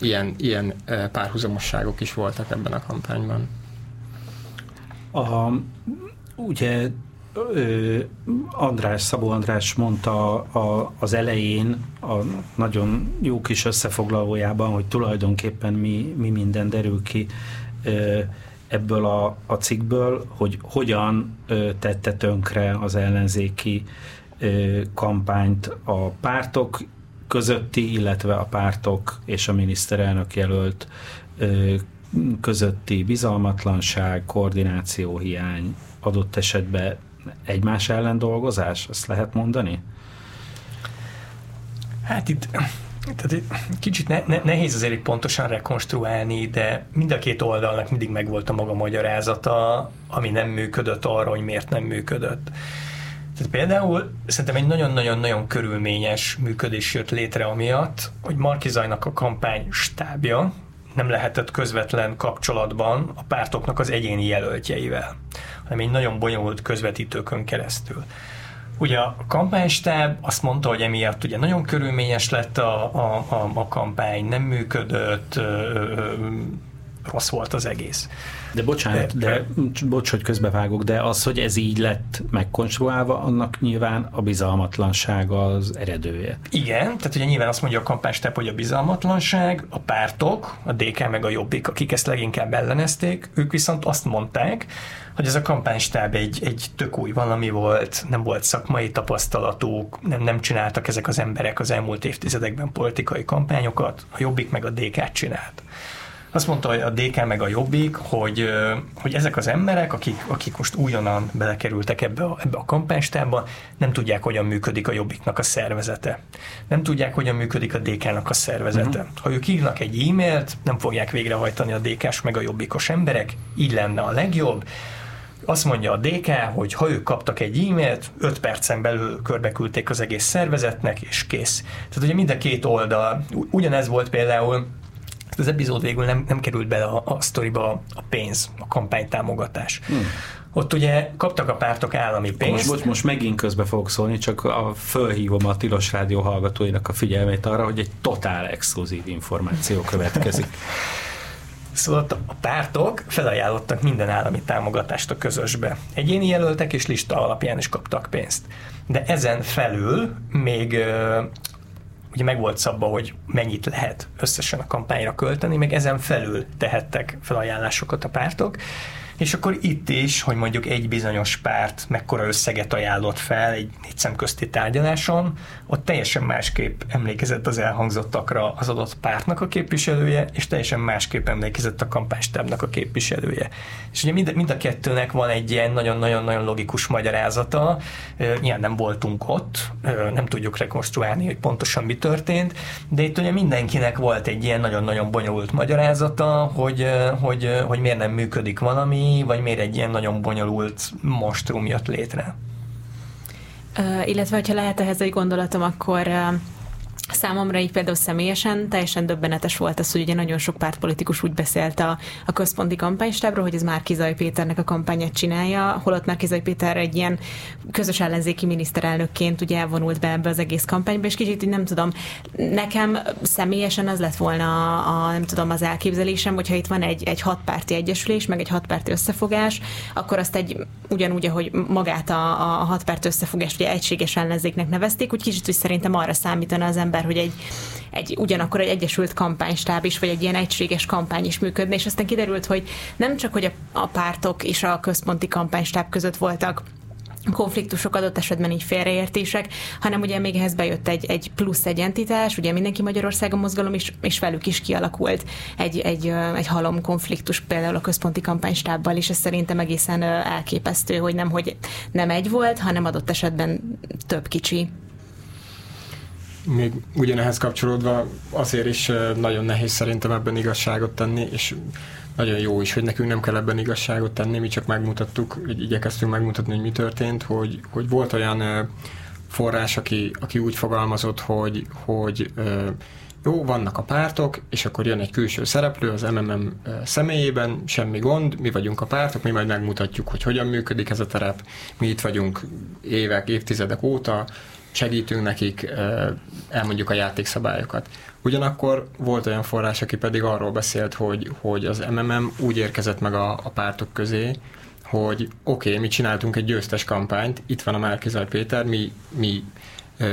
Ilyen, ilyen párhuzamosságok is voltak ebben a kampányban. A, ugye András, Szabó András mondta a, az elején a nagyon jó kis összefoglalójában, hogy tulajdonképpen mi, mi minden derül ki ebből a, a cikkből, hogy hogyan tette tönkre az ellenzéki kampányt a pártok közötti, illetve a pártok és a miniszterelnök jelölt közötti bizalmatlanság, koordinációhiány, adott esetben egymás ellen dolgozás, ezt lehet mondani? Hát itt, tehát kicsit ne, ne, nehéz azért pontosan rekonstruálni, de mind a két oldalnak mindig megvolt a maga magyarázata, ami nem működött arra, hogy miért nem működött. Tehát például szerintem egy nagyon-nagyon-nagyon körülményes működés jött létre amiatt, hogy Markizajnak a kampány stábja nem lehetett közvetlen kapcsolatban a pártoknak az egyéni jelöltjeivel hanem egy nagyon bonyolult közvetítőkön keresztül. Ugye a kampánystáb azt mondta, hogy emiatt ugye nagyon körülményes lett a, a, a, a kampány, nem működött, ö, ö, rossz volt az egész. De bocsánat, de, de bocs, hogy közbevágok, de az, hogy ez így lett megkonstruálva, annak nyilván a bizalmatlanság az eredője. Igen, tehát ugye nyilván azt mondja a kampánystep, hogy a bizalmatlanság, a pártok, a DK meg a Jobbik, akik ezt leginkább ellenezték, ők viszont azt mondták, hogy ez a kampánystáb egy, egy tök új valami volt, nem volt szakmai tapasztalatuk, nem, nem csináltak ezek az emberek az elmúlt évtizedekben politikai kampányokat, a Jobbik meg a DK csinált. Azt mondta hogy a DK meg a Jobbik, hogy, hogy ezek az emberek, akik, akik most újonnan belekerültek ebbe a, ebbe a kampánystábba, nem tudják, hogyan működik a Jobbiknak a szervezete. Nem tudják, hogyan működik a DK-nak a szervezete. Uh-huh. Ha ők írnak egy e-mailt, nem fogják végrehajtani a DK-s meg a Jobbikos emberek, így lenne a legjobb azt mondja a DK, hogy ha ők kaptak egy e-mailt, 5 percen belül körbeküldték az egész szervezetnek, és kész. Tehát ugye mind a két oldal, ugyanez volt például az epizód végül nem, nem került bele a, a sztoriba a pénz, a kampánytámogatás. Hmm. Ott ugye kaptak a pártok állami pénzt. Most, most megint közbe fogok szólni, csak a fölhívom a Tilos Rádió hallgatóinak a figyelmét arra, hogy egy totál exkluzív információ következik. Szóval a pártok felajánlottak minden állami támogatást a közösbe. Egyéni jelöltek és lista alapján is kaptak pénzt. De ezen felül még ugye meg volt szabva, hogy mennyit lehet összesen a kampányra költeni, meg ezen felül tehettek felajánlásokat a pártok, és akkor itt is, hogy mondjuk egy bizonyos párt mekkora összeget ajánlott fel egy négy szemközti tárgyaláson, ott teljesen másképp emlékezett az elhangzottakra az adott pártnak a képviselője, és teljesen másképp emlékezett a kampánystábnak a képviselője. És ugye mind, mind a kettőnek van egy ilyen nagyon-nagyon-nagyon logikus magyarázata, ilyen nem voltunk ott, nem tudjuk rekonstruálni, hogy pontosan mi történt, de itt ugye mindenkinek volt egy ilyen nagyon-nagyon bonyolult magyarázata, hogy, hogy, hogy miért nem működik valami, vagy miért egy ilyen nagyon bonyolult monstrum jött létre? Uh, illetve, hogyha lehet ehhez egy gondolatom, akkor uh, Számomra így például személyesen teljesen döbbenetes volt az, hogy ugye nagyon sok pártpolitikus úgy beszélt a, a központi kampánystábról, hogy ez már Kizaj Péternek a kampányát csinálja, holott már Kizaj Péter egy ilyen közös ellenzéki miniszterelnökként ugye elvonult be ebbe az egész kampányba, és kicsit így nem tudom, nekem személyesen az lett volna a, nem tudom, az elképzelésem, hogyha itt van egy, egy hatpárti egyesülés, meg egy hatpárti összefogás, akkor azt egy ugyanúgy, ahogy magát a, a hatpárt összefogást ugye egységes ellenzéknek nevezték, úgy kicsit, hogy szerintem arra számítana az ember, hogy egy egy ugyanakkor egy egyesült kampánystáb is, vagy egy ilyen egységes kampány is működne, és aztán kiderült, hogy nem csak, hogy a, a pártok és a központi kampánystáb között voltak konfliktusok adott esetben így félreértések, hanem ugye még ehhez bejött egy, egy plusz egy entitás, ugye mindenki Magyarországon mozgalom is, és velük is kialakult egy, egy, egy halom konfliktus például a központi kampánystábbal, és ez szerintem egészen elképesztő, hogy nem, hogy nem egy volt, hanem adott esetben több kicsi még ugyanehhez kapcsolódva azért is nagyon nehéz szerintem ebben igazságot tenni, és nagyon jó is, hogy nekünk nem kell ebben igazságot tenni, mi csak megmutattuk, hogy igyekeztünk megmutatni, hogy mi történt, hogy, hogy volt olyan forrás, aki, aki úgy fogalmazott, hogy, hogy jó, vannak a pártok, és akkor jön egy külső szereplő az MMM személyében, semmi gond, mi vagyunk a pártok, mi majd megmutatjuk, hogy hogyan működik ez a terep, mi itt vagyunk évek, évtizedek óta, segítünk nekik, elmondjuk a játékszabályokat. Ugyanakkor volt olyan forrás, aki pedig arról beszélt, hogy, hogy az MMM úgy érkezett meg a, a pártok közé, hogy oké, okay, mi csináltunk egy győztes kampányt, itt van a Márkizaj Péter, mi, mi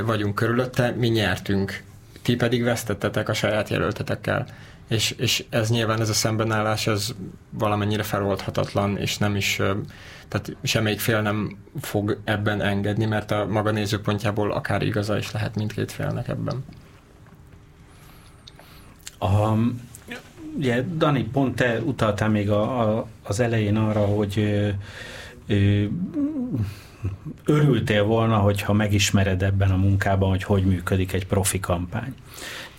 vagyunk körülötte, mi nyertünk, ti pedig vesztettetek a saját jelöltetekkel. És, és ez nyilván ez a szembenállás, ez valamennyire feloldhatatlan, és nem is tehát semmelyik fél nem fog ebben engedni, mert a maga nézőpontjából akár igaza is lehet mindkét félnek ebben. A, ugye, Dani, pont te utaltál még a, a, az elején arra, hogy ö, ö, örültél volna, hogyha megismered ebben a munkában, hogy hogy működik egy profi kampány.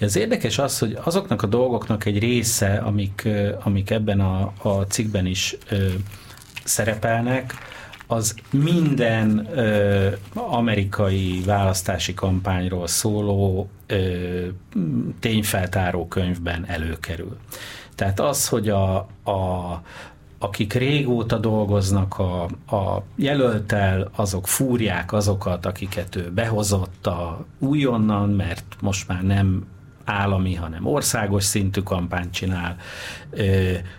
Az érdekes az, hogy azoknak a dolgoknak egy része, amik, amik ebben a, a cikkben is ö, szerepelnek, az minden ö, amerikai választási kampányról szóló ö, tényfeltáró könyvben előkerül. Tehát az, hogy a, a, akik régóta dolgoznak a, a jelöltel, azok fúrják azokat, akiket ő behozott a újonnan, mert most már nem állami, hanem országos szintű kampányt csinál,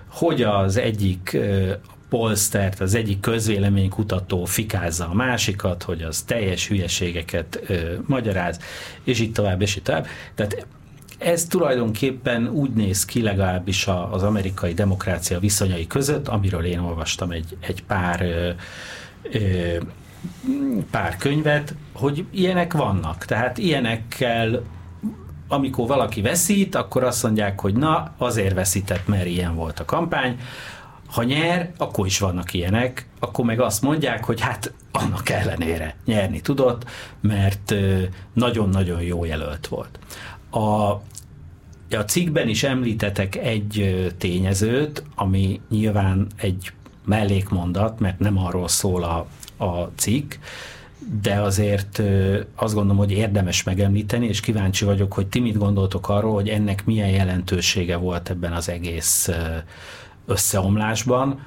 hogy az egyik polstert, az egyik közvéleménykutató fikázza a másikat, hogy az teljes hülyeségeket ö, magyaráz, és így tovább, és így tovább. Tehát ez tulajdonképpen úgy néz ki legalábbis az amerikai demokrácia viszonyai között, amiről én olvastam egy, egy pár ö, ö, pár könyvet, hogy ilyenek vannak. Tehát ilyenekkel amikor valaki veszít, akkor azt mondják, hogy na, azért veszített, mert ilyen volt a kampány. Ha nyer, akkor is vannak ilyenek, akkor meg azt mondják, hogy hát annak ellenére nyerni tudott, mert nagyon-nagyon jó jelölt volt. A, a cikkben is említetek egy tényezőt, ami nyilván egy mellékmondat, mert nem arról szól a, a cikk, de azért azt gondolom, hogy érdemes megemlíteni, és kíváncsi vagyok, hogy ti mit gondoltok arról, hogy ennek milyen jelentősége volt ebben az egész összeomlásban,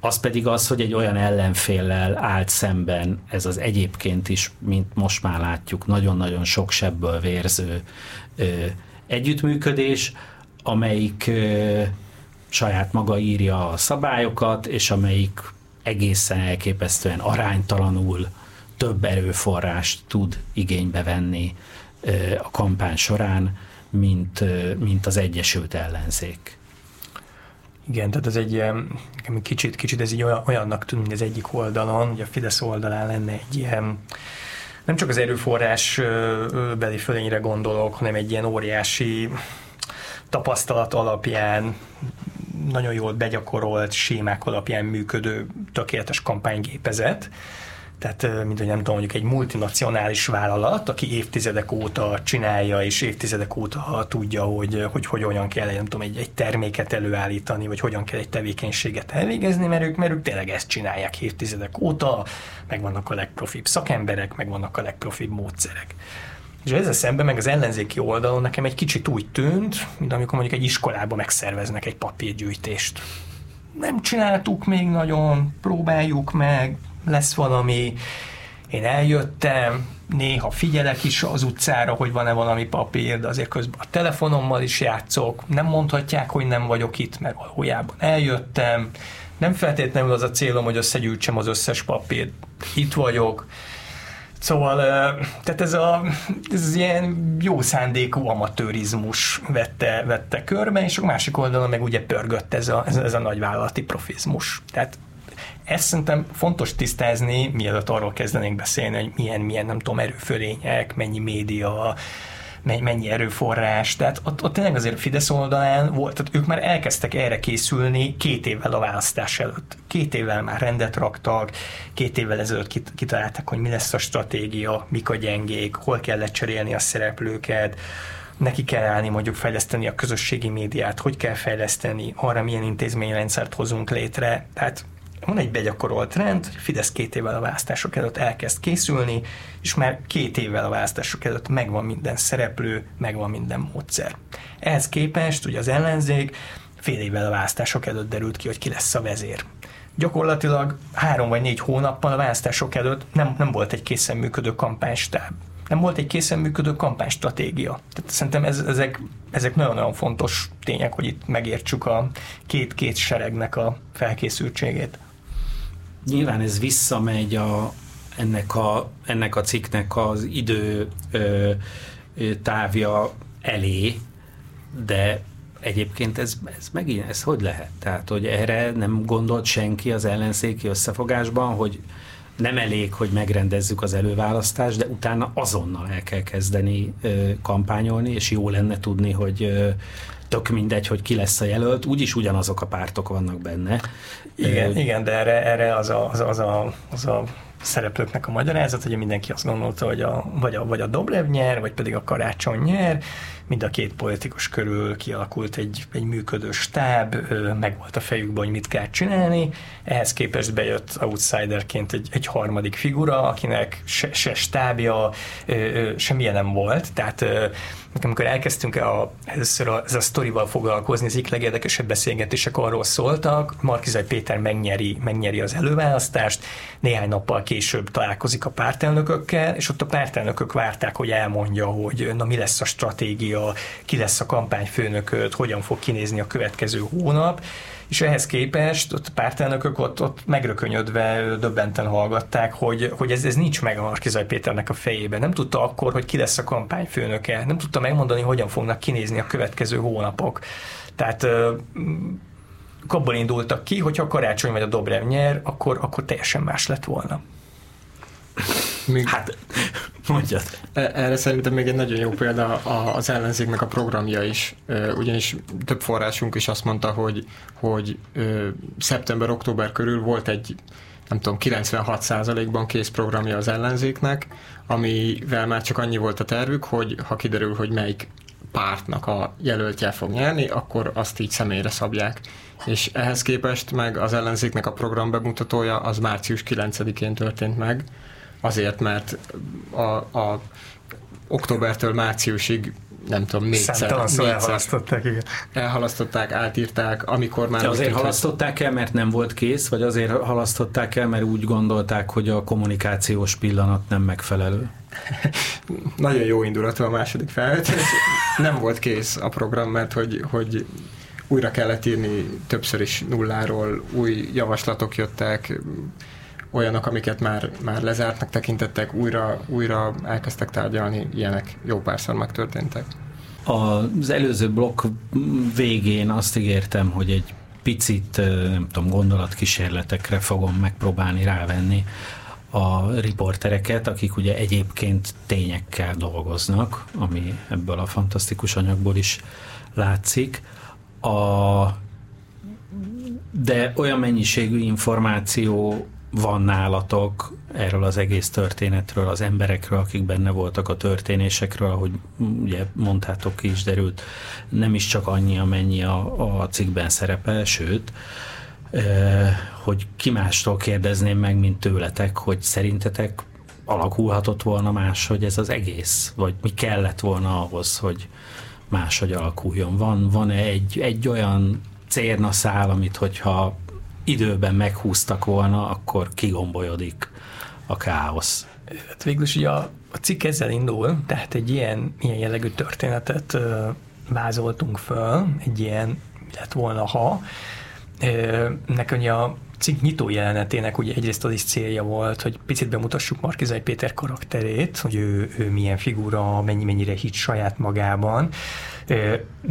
az pedig az, hogy egy olyan ellenféllel állt szemben ez az egyébként is, mint most már látjuk, nagyon-nagyon sok sebből vérző ö, együttműködés, amelyik ö, saját maga írja a szabályokat, és amelyik egészen elképesztően aránytalanul több erőforrást tud igénybe venni ö, a kampány során, mint, ö, mint az Egyesült Ellenzék. Igen, tehát ez egy kicsit, kicsit ez így olyannak tűnik az egyik oldalon, hogy a Fidesz oldalán lenne egy ilyen nem csak az erőforrás beli fölényre gondolok, hanem egy ilyen óriási tapasztalat alapján, nagyon jól begyakorolt sémák alapján működő tökéletes kampánygépezet, tehát, mint hogy nem tudom, mondjuk egy multinacionális vállalat, aki évtizedek óta csinálja, és évtizedek óta tudja, hogy, hogy, hogy hogyan kell, nem tudom, egy, egy terméket előállítani, vagy hogyan kell egy tevékenységet elvégezni, mert ők, mert ők tényleg ezt csinálják évtizedek óta, meg vannak a legprofibb szakemberek, meg vannak a legprofibb módszerek. És ezzel szemben meg az ellenzéki oldalon nekem egy kicsit úgy tűnt, mint amikor mondjuk egy iskolában megszerveznek egy papírgyűjtést. Nem csináltuk még nagyon, próbáljuk meg, lesz valami, én eljöttem, néha figyelek is az utcára, hogy van-e valami papír, de azért közben a telefonommal is játszok, nem mondhatják, hogy nem vagyok itt, mert valójában eljöttem, nem feltétlenül az a célom, hogy összegyűjtsem az összes papírt, itt vagyok, Szóval, tehát ez, a, ez ilyen jó szándékú amatőrizmus vette, vette körbe, és a másik oldalon meg ugye pörgött ez a, ez, ez a nagyvállalati profizmus. Tehát ezt szerintem fontos tisztázni, mielőtt arról kezdenénk beszélni, hogy milyen, milyen nem tudom, erőfölények, mennyi média, mennyi erőforrás, tehát ott, ott tényleg azért a Fidesz oldalán volt, tehát ők már elkezdtek erre készülni két évvel a választás előtt. Két évvel már rendet raktak, két évvel ezelőtt kitalálták, hogy mi lesz a stratégia, mik a gyengék, hol kell lecserélni a szereplőket, neki kell állni mondjuk fejleszteni a közösségi médiát, hogy kell fejleszteni, arra milyen intézményrendszert hozunk létre. Tehát van egy begyakorolt rend, hogy Fidesz két évvel a választások előtt elkezd készülni, és már két évvel a választások előtt megvan minden szereplő, megvan minden módszer. Ehhez képest ugye az ellenzék fél évvel a választások előtt derült ki, hogy ki lesz a vezér. Gyakorlatilag három vagy négy hónappal a választások előtt nem, nem volt egy készen működő kampánystáb nem volt egy készen működő kampánystratégia. Tehát szerintem ez, ezek, ezek nagyon-nagyon fontos tények, hogy itt megértsük a két-két seregnek a felkészültségét. Nyilván ez visszamegy a, ennek, a, ennek a cikknek az idő ö, távja elé, de egyébként ez, ez megint, ez hogy lehet? Tehát, hogy erre nem gondolt senki az ellenzéki összefogásban, hogy nem elég, hogy megrendezzük az előválasztást, de utána azonnal el kell kezdeni ö, kampányolni, és jó lenne tudni, hogy ö, tök mindegy, hogy ki lesz a jelölt, úgyis ugyanazok a pártok vannak benne. Igen, ö, igen de erre, erre az, a, az, a, az, a, az a szereplőknek a magyarázat, hogy mindenki azt gondolta, hogy a, vagy, a, vagy a Dobrev nyer, vagy pedig a Karácsony nyer, mind a két politikus körül kialakult egy, egy működő stáb, meg volt a fejükben, hogy mit kell csinálni, ehhez képest bejött outsiderként egy, egy harmadik figura, akinek se, se stábja, semmilyen nem volt, tehát amikor elkezdtünk a, először a, ez a sztorival foglalkozni, az egyik legérdekesebb beszélgetések arról szóltak, Markizai Péter megnyeri, megnyeri az előválasztást, néhány nappal később találkozik a pártelnökökkel, és ott a pártelnökök várták, hogy elmondja, hogy na mi lesz a stratégia, ki lesz a kampányfőnököt, hogyan fog kinézni a következő hónap, és ehhez képest ott a pártelnökök ott, ott megrökönyödve döbbenten hallgatták, hogy, hogy ez, ez nincs meg a Markizaj Péternek a fejében. Nem tudta akkor, hogy ki lesz a kampányfőnöke. Nem tudta megmondani, hogyan fognak kinézni a következő hónapok. Tehát abból indultak ki, hogyha a Karácsony vagy a Dobrev nyer, akkor, akkor teljesen más lett volna. Még... Hát, mondjad. E, erre szerintem még egy nagyon jó példa az ellenzéknek a programja is, ugyanis több forrásunk is azt mondta, hogy, hogy szeptember-október körül volt egy nem tudom, 96%-ban kész programja az ellenzéknek, amivel már csak annyi volt a tervük, hogy ha kiderül, hogy melyik pártnak a jelöltje fog nyerni, akkor azt így személyre szabják. És ehhez képest meg az ellenzéknek a program bemutatója az március 9-én történt meg, azért, mert a, a októbertől márciusig nem tudom, négyszer, négyszer elhalasztották, igen. elhalasztották, átírták, amikor már... De azért tűnt, halasztották el, mert nem volt kész, vagy azért halasztották el, mert úgy gondolták, hogy a kommunikációs pillanat nem megfelelő? Nagyon jó indulatú a második felvetés. Nem volt kész a program, mert hogy, hogy újra kellett írni többször is nulláról, új javaslatok jöttek, olyanok, amiket már, már lezártnak tekintettek, újra, újra elkezdtek tárgyalni, ilyenek jó párszor megtörténtek. Az előző blokk végén azt ígértem, hogy egy picit, nem tudom, gondolatkísérletekre fogom megpróbálni rávenni a riportereket, akik ugye egyébként tényekkel dolgoznak, ami ebből a fantasztikus anyagból is látszik. A, de olyan mennyiségű információ van nálatok erről az egész történetről, az emberekről, akik benne voltak a történésekről, ahogy ugye mondtátok ki is derült, nem is csak annyi, amennyi a, a cikkben szerepel, sőt, hogy ki mástól kérdezném meg, mint tőletek, hogy szerintetek alakulhatott volna más, hogy ez az egész, vagy mi kellett volna ahhoz, hogy máshogy alakuljon. Van, van-e egy, egy olyan cérnaszál, amit hogyha időben meghúztak volna, akkor kigombolyodik a káosz. Hát végül is ugye a, a cikk ezzel indul, tehát egy ilyen, ilyen jellegű történetet ö, vázoltunk föl, egy ilyen lett volna, ha. Ö, nekem a cikk nyitó jelenetének ugye egyrészt az is célja volt, hogy picit bemutassuk Markizai Péter karakterét, hogy ő, ő milyen figura, mennyi, mennyire hit saját magában,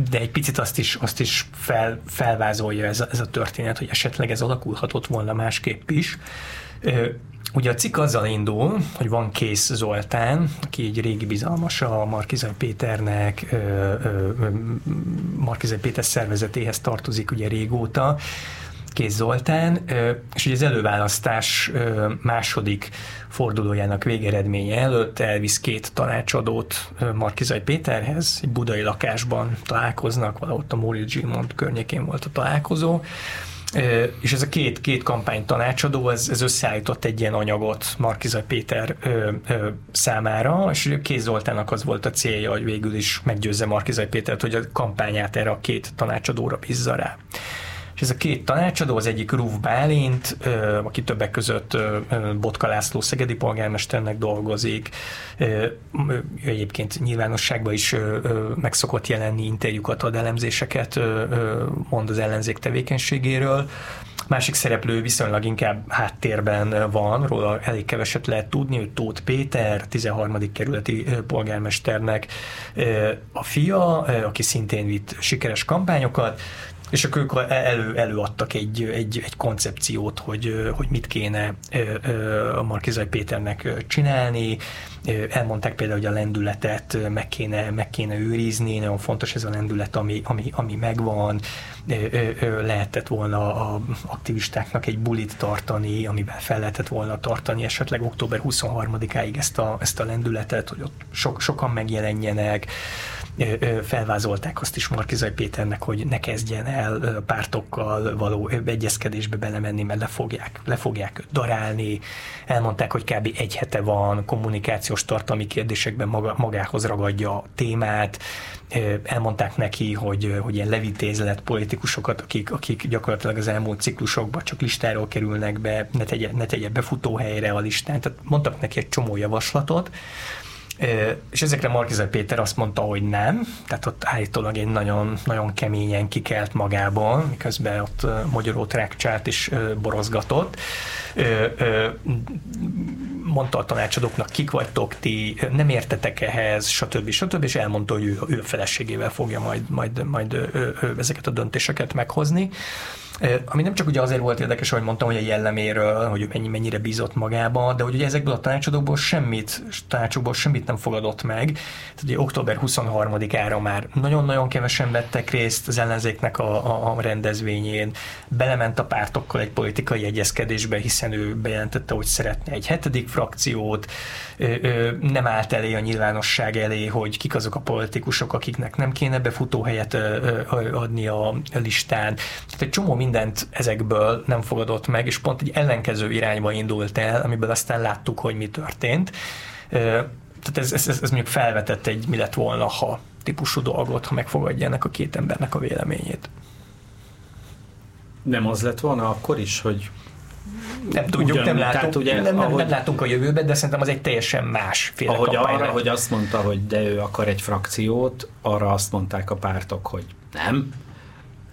de egy picit azt is, azt is fel, felvázolja ez a, ez a történet, hogy esetleg ez alakulhatott volna másképp is. Ugye a cikk azzal indul, hogy van Kész Zoltán, aki egy régi bizalmas a Markizai Péternek, Markizai Péter szervezetéhez tartozik ugye régóta, Kész Zoltán, és ugye az előválasztás második fordulójának végeredménye előtt elvisz két tanácsadót Markizai Péterhez, egy budai lakásban találkoznak, valahogy a Móricz Zsigmond környékén volt a találkozó, és ez a két, két kampány tanácsadó, ez, ez összeállított egy ilyen anyagot Markizai Péter ö, ö, számára, és Kéz Zoltának az volt a célja, hogy végül is meggyőzze Markizai Pétert, hogy a kampányát erre a két tanácsadóra bízza rá. És ez a két tanácsadó, az egyik Rúf Bálint, aki többek között Botka László szegedi polgármesternek dolgozik, egyébként nyilvánosságban is meg szokott jelenni, interjúkat ad, elemzéseket mond az ellenzék tevékenységéről. Másik szereplő viszonylag inkább háttérben van, róla elég keveset lehet tudni, hogy Tóth Péter, 13. kerületi polgármesternek a fia, aki szintén vitt sikeres kampányokat, és akkor ők elő, előadtak egy, egy, egy koncepciót, hogy, hogy mit kéne a Markizai Péternek csinálni, elmondták például, hogy a lendületet meg kéne, meg kéne őrizni, nagyon fontos ez a lendület, ami, ami, ami megvan, lehetett volna a aktivistáknak egy bulit tartani, amiben fel lehetett volna tartani esetleg október 23-áig ezt a, ezt a lendületet, hogy ott so, sokan megjelenjenek, felvázolták azt is Markizai Péternek, hogy ne kezdjen el pártokkal való egyezkedésbe belemenni, mert le fogják, le fogják darálni. Elmondták, hogy kb. egy hete van, kommunikációs tartalmi kérdésekben maga, magához ragadja a témát. Elmondták neki, hogy, hogy ilyen levitézlet politikusokat, akik, akik gyakorlatilag az elmúlt ciklusokban csak listáról kerülnek be, ne tegye, ne tegye befutóhelyre a listán. Tehát mondtak neki egy csomó javaslatot, és ezekre Markizai Péter azt mondta, hogy nem, tehát ott állítólag egy nagyon, nagyon keményen kikelt magából, miközben ott magyaró trákcsát is borozgatott. Mondta a tanácsadóknak, kik vagytok ti, nem értetek ehhez, stb. stb. és elmondta, hogy ő, ő feleségével fogja majd, majd, majd ezeket a döntéseket meghozni. Ami nem csak ugye azért volt érdekes, hogy mondtam, hogy a jelleméről, hogy mennyi, mennyire bízott magába, de hogy ugye ezekből a tanácsadókból semmit, tanácsokból semmit nem fogadott meg. Tehát ugye október 23-ára már nagyon-nagyon kevesen vettek részt az ellenzéknek a, a, rendezvényén. Belement a pártokkal egy politikai egyezkedésbe, hiszen ő bejelentette, hogy szeretne egy hetedik frakciót, nem állt elé a nyilvánosság elé, hogy kik azok a politikusok, akiknek nem kéne befutóhelyet adni a listán. Tehát egy csomó mindent ezekből nem fogadott meg, és pont egy ellenkező irányba indult el, amiből aztán láttuk, hogy mi történt. Tehát ez, ez, ez, ez mondjuk felvetett egy mi lett volna, ha típusú dolgot, ha megfogadja ennek a két embernek a véleményét. Nem az lett volna akkor is, hogy nem tudjuk, Ugyan, nem, látunk, ugye, nem, ahogy, nem látunk a jövőben, de szerintem az egy teljesen más féle Ahogy arra, hogy azt mondta, hogy de ő akar egy frakciót, arra azt mondták a pártok, hogy nem,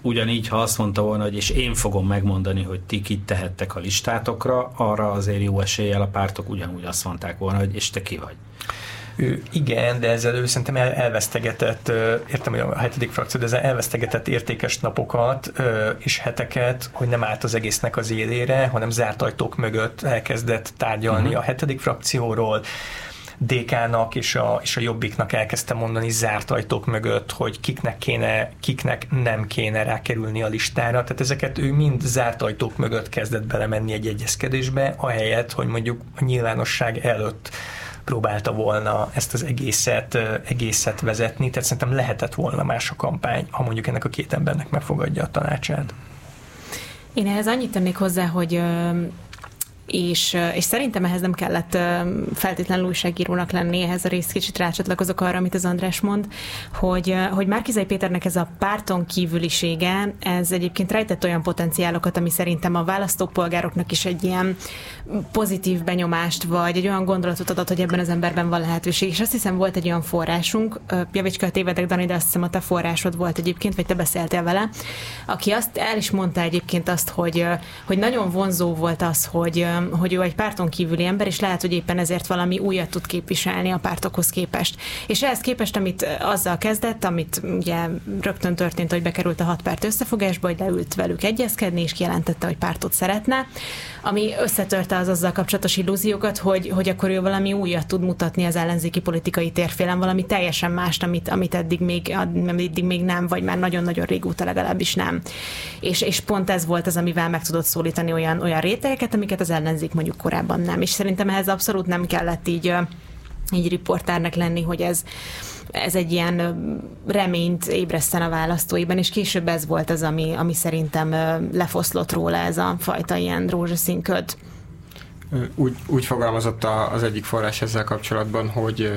ugyanígy, ha azt mondta volna, hogy és én fogom megmondani, hogy ti kit tehettek a listátokra, arra azért jó eséllyel a pártok ugyanúgy azt mondták volna, hogy és te ki vagy. Ő, igen, de ezzel ő szerintem el, elvesztegetett, értem, hogy a hetedik frakció, de ezzel elvesztegetett értékes napokat és heteket, hogy nem állt az egésznek az élére, hanem zárt ajtók mögött elkezdett tárgyalni uh-huh. a hetedik frakcióról, DK-nak és a, és a Jobbiknak elkezdte mondani zárt ajtók mögött, hogy kiknek kéne, kiknek nem kéne rákerülni a listára. Tehát ezeket ő mind zárt ajtók mögött kezdett belemenni egy egyezkedésbe, ahelyett, hogy mondjuk a nyilvánosság előtt próbálta volna ezt az egészet, egészet vezetni, tehát szerintem lehetett volna más a kampány, ha mondjuk ennek a két embernek megfogadja a tanácsát. Én ehhez annyit tennék hozzá, hogy és, és szerintem ehhez nem kellett feltétlenül újságírónak lenni, ehhez a részt kicsit rácsatlakozok arra, amit az András mond, hogy, hogy Márkizai Péternek ez a párton kívülisége, ez egyébként rejtett olyan potenciálokat, ami szerintem a választópolgároknak is egy ilyen pozitív benyomást, vagy egy olyan gondolatot adott, hogy ebben az emberben van lehetőség. És azt hiszem volt egy olyan forrásunk, Javicska, tévedek, Dani, de azt hiszem a te forrásod volt egyébként, vagy te beszéltél vele, aki azt el is mondta egyébként azt, hogy, hogy nagyon vonzó volt az, hogy, hogy ő egy párton kívüli ember, és lehet, hogy éppen ezért valami újat tud képviselni a pártokhoz képest. És ehhez képest, amit azzal kezdett, amit ugye rögtön történt, hogy bekerült a hat párt összefogásba, hogy leült velük egyezkedni, és kijelentette, hogy pártot szeretne, ami összetörte az azzal kapcsolatos illúziókat, hogy, hogy akkor ő valami újat tud mutatni az ellenzéki politikai térfélen, valami teljesen mást, amit, amit eddig még, eddig még nem, vagy már nagyon-nagyon régóta legalábbis nem. És, és pont ez volt az, amivel meg tudott szólítani olyan, olyan rétegeket, amiket az ellenzék mondjuk korábban nem. És szerintem ehhez abszolút nem kellett így így riportárnak lenni, hogy ez, ez egy ilyen reményt ébreszten a választóiban, és később ez volt az, ami, ami szerintem lefoszlott róla ez a fajta ilyen rózsaszín köd. Úgy, úgy fogalmazott az egyik forrás ezzel kapcsolatban, hogy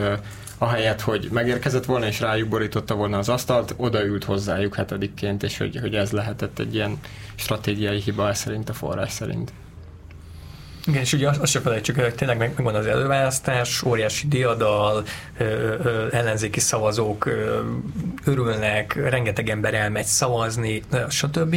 ahelyett, hogy megérkezett volna és rájuk borította volna az asztalt, odaült hozzájuk hetedikként, és hogy, hogy ez lehetett egy ilyen stratégiai hiba szerint a forrás szerint. Igen, és ugye azt, sem felejtsük el, hogy tényleg meg, megvan az előválasztás, óriási diadal, ö, ellenzéki szavazók örülnek, rengeteg ember elmegy szavazni, stb.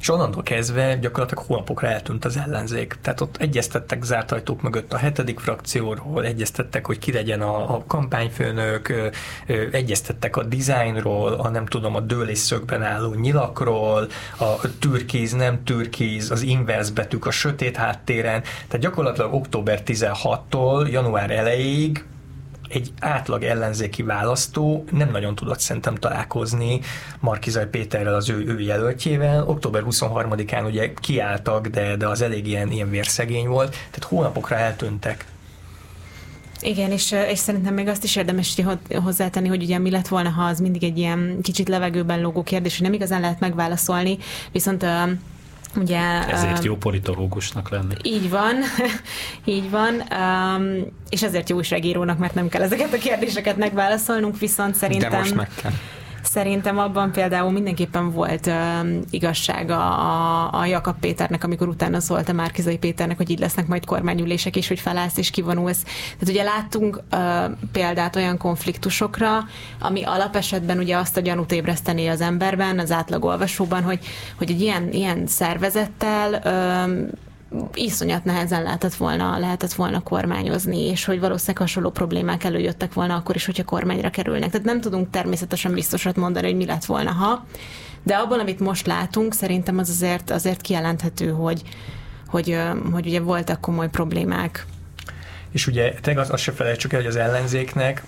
És onnantól kezdve gyakorlatilag hónapokra eltűnt az ellenzék. Tehát ott egyeztettek zárt ajtók mögött a hetedik frakcióról, egyeztettek, hogy ki legyen a, a kampányfőnök, ö, ö, egyeztettek a dizájnról, a nem tudom, a dőlésszögben álló nyilakról, a türkiz, nem türkiz, az inverse betűk a sötét háttéren. Tehát gyakorlatilag október 16-tól január elejéig egy átlag ellenzéki választó nem nagyon tudott szerintem találkozni Markizaj Péterrel, az ő, ő jelöltjével. Október 23-án ugye kiálltak, de, de az elég ilyen, ilyen vérszegény volt, tehát hónapokra eltűntek. Igen, és, és szerintem még azt is érdemes hozzátenni, hogy ugye mi lett volna, ha az mindig egy ilyen kicsit levegőben lógó kérdés, hogy nem igazán lehet megválaszolni, viszont Ugye, ezért jó politológusnak lenni. Így van, így van, um, és ezért jó újságírónak, mert nem kell ezeket a kérdéseket megválaszolnunk, viszont szerintem... De most meg kell. Szerintem abban például mindenképpen volt uh, igazsága a, a Jakab Péternek, amikor utána szólt a Márkizai Péternek, hogy így lesznek majd kormányülések, és hogy felállsz és kivonulsz. Tehát ugye láttunk uh, példát olyan konfliktusokra, ami alapesetben ugye azt a gyanút ébreszteni az emberben, az átlagolvasóban, hogy, hogy egy ilyen, ilyen szervezettel uh, iszonyat nehezen lehetett volna, lehetett volna kormányozni, és hogy valószínűleg hasonló problémák előjöttek volna akkor is, hogyha kormányra kerülnek. Tehát nem tudunk természetesen biztosat mondani, hogy mi lett volna, ha, de abban, amit most látunk, szerintem az azért, azért kijelenthető, hogy, hogy, hogy ugye voltak komoly problémák. És ugye tényleg azt, azt se felejtsük el, hogy az ellenzéknek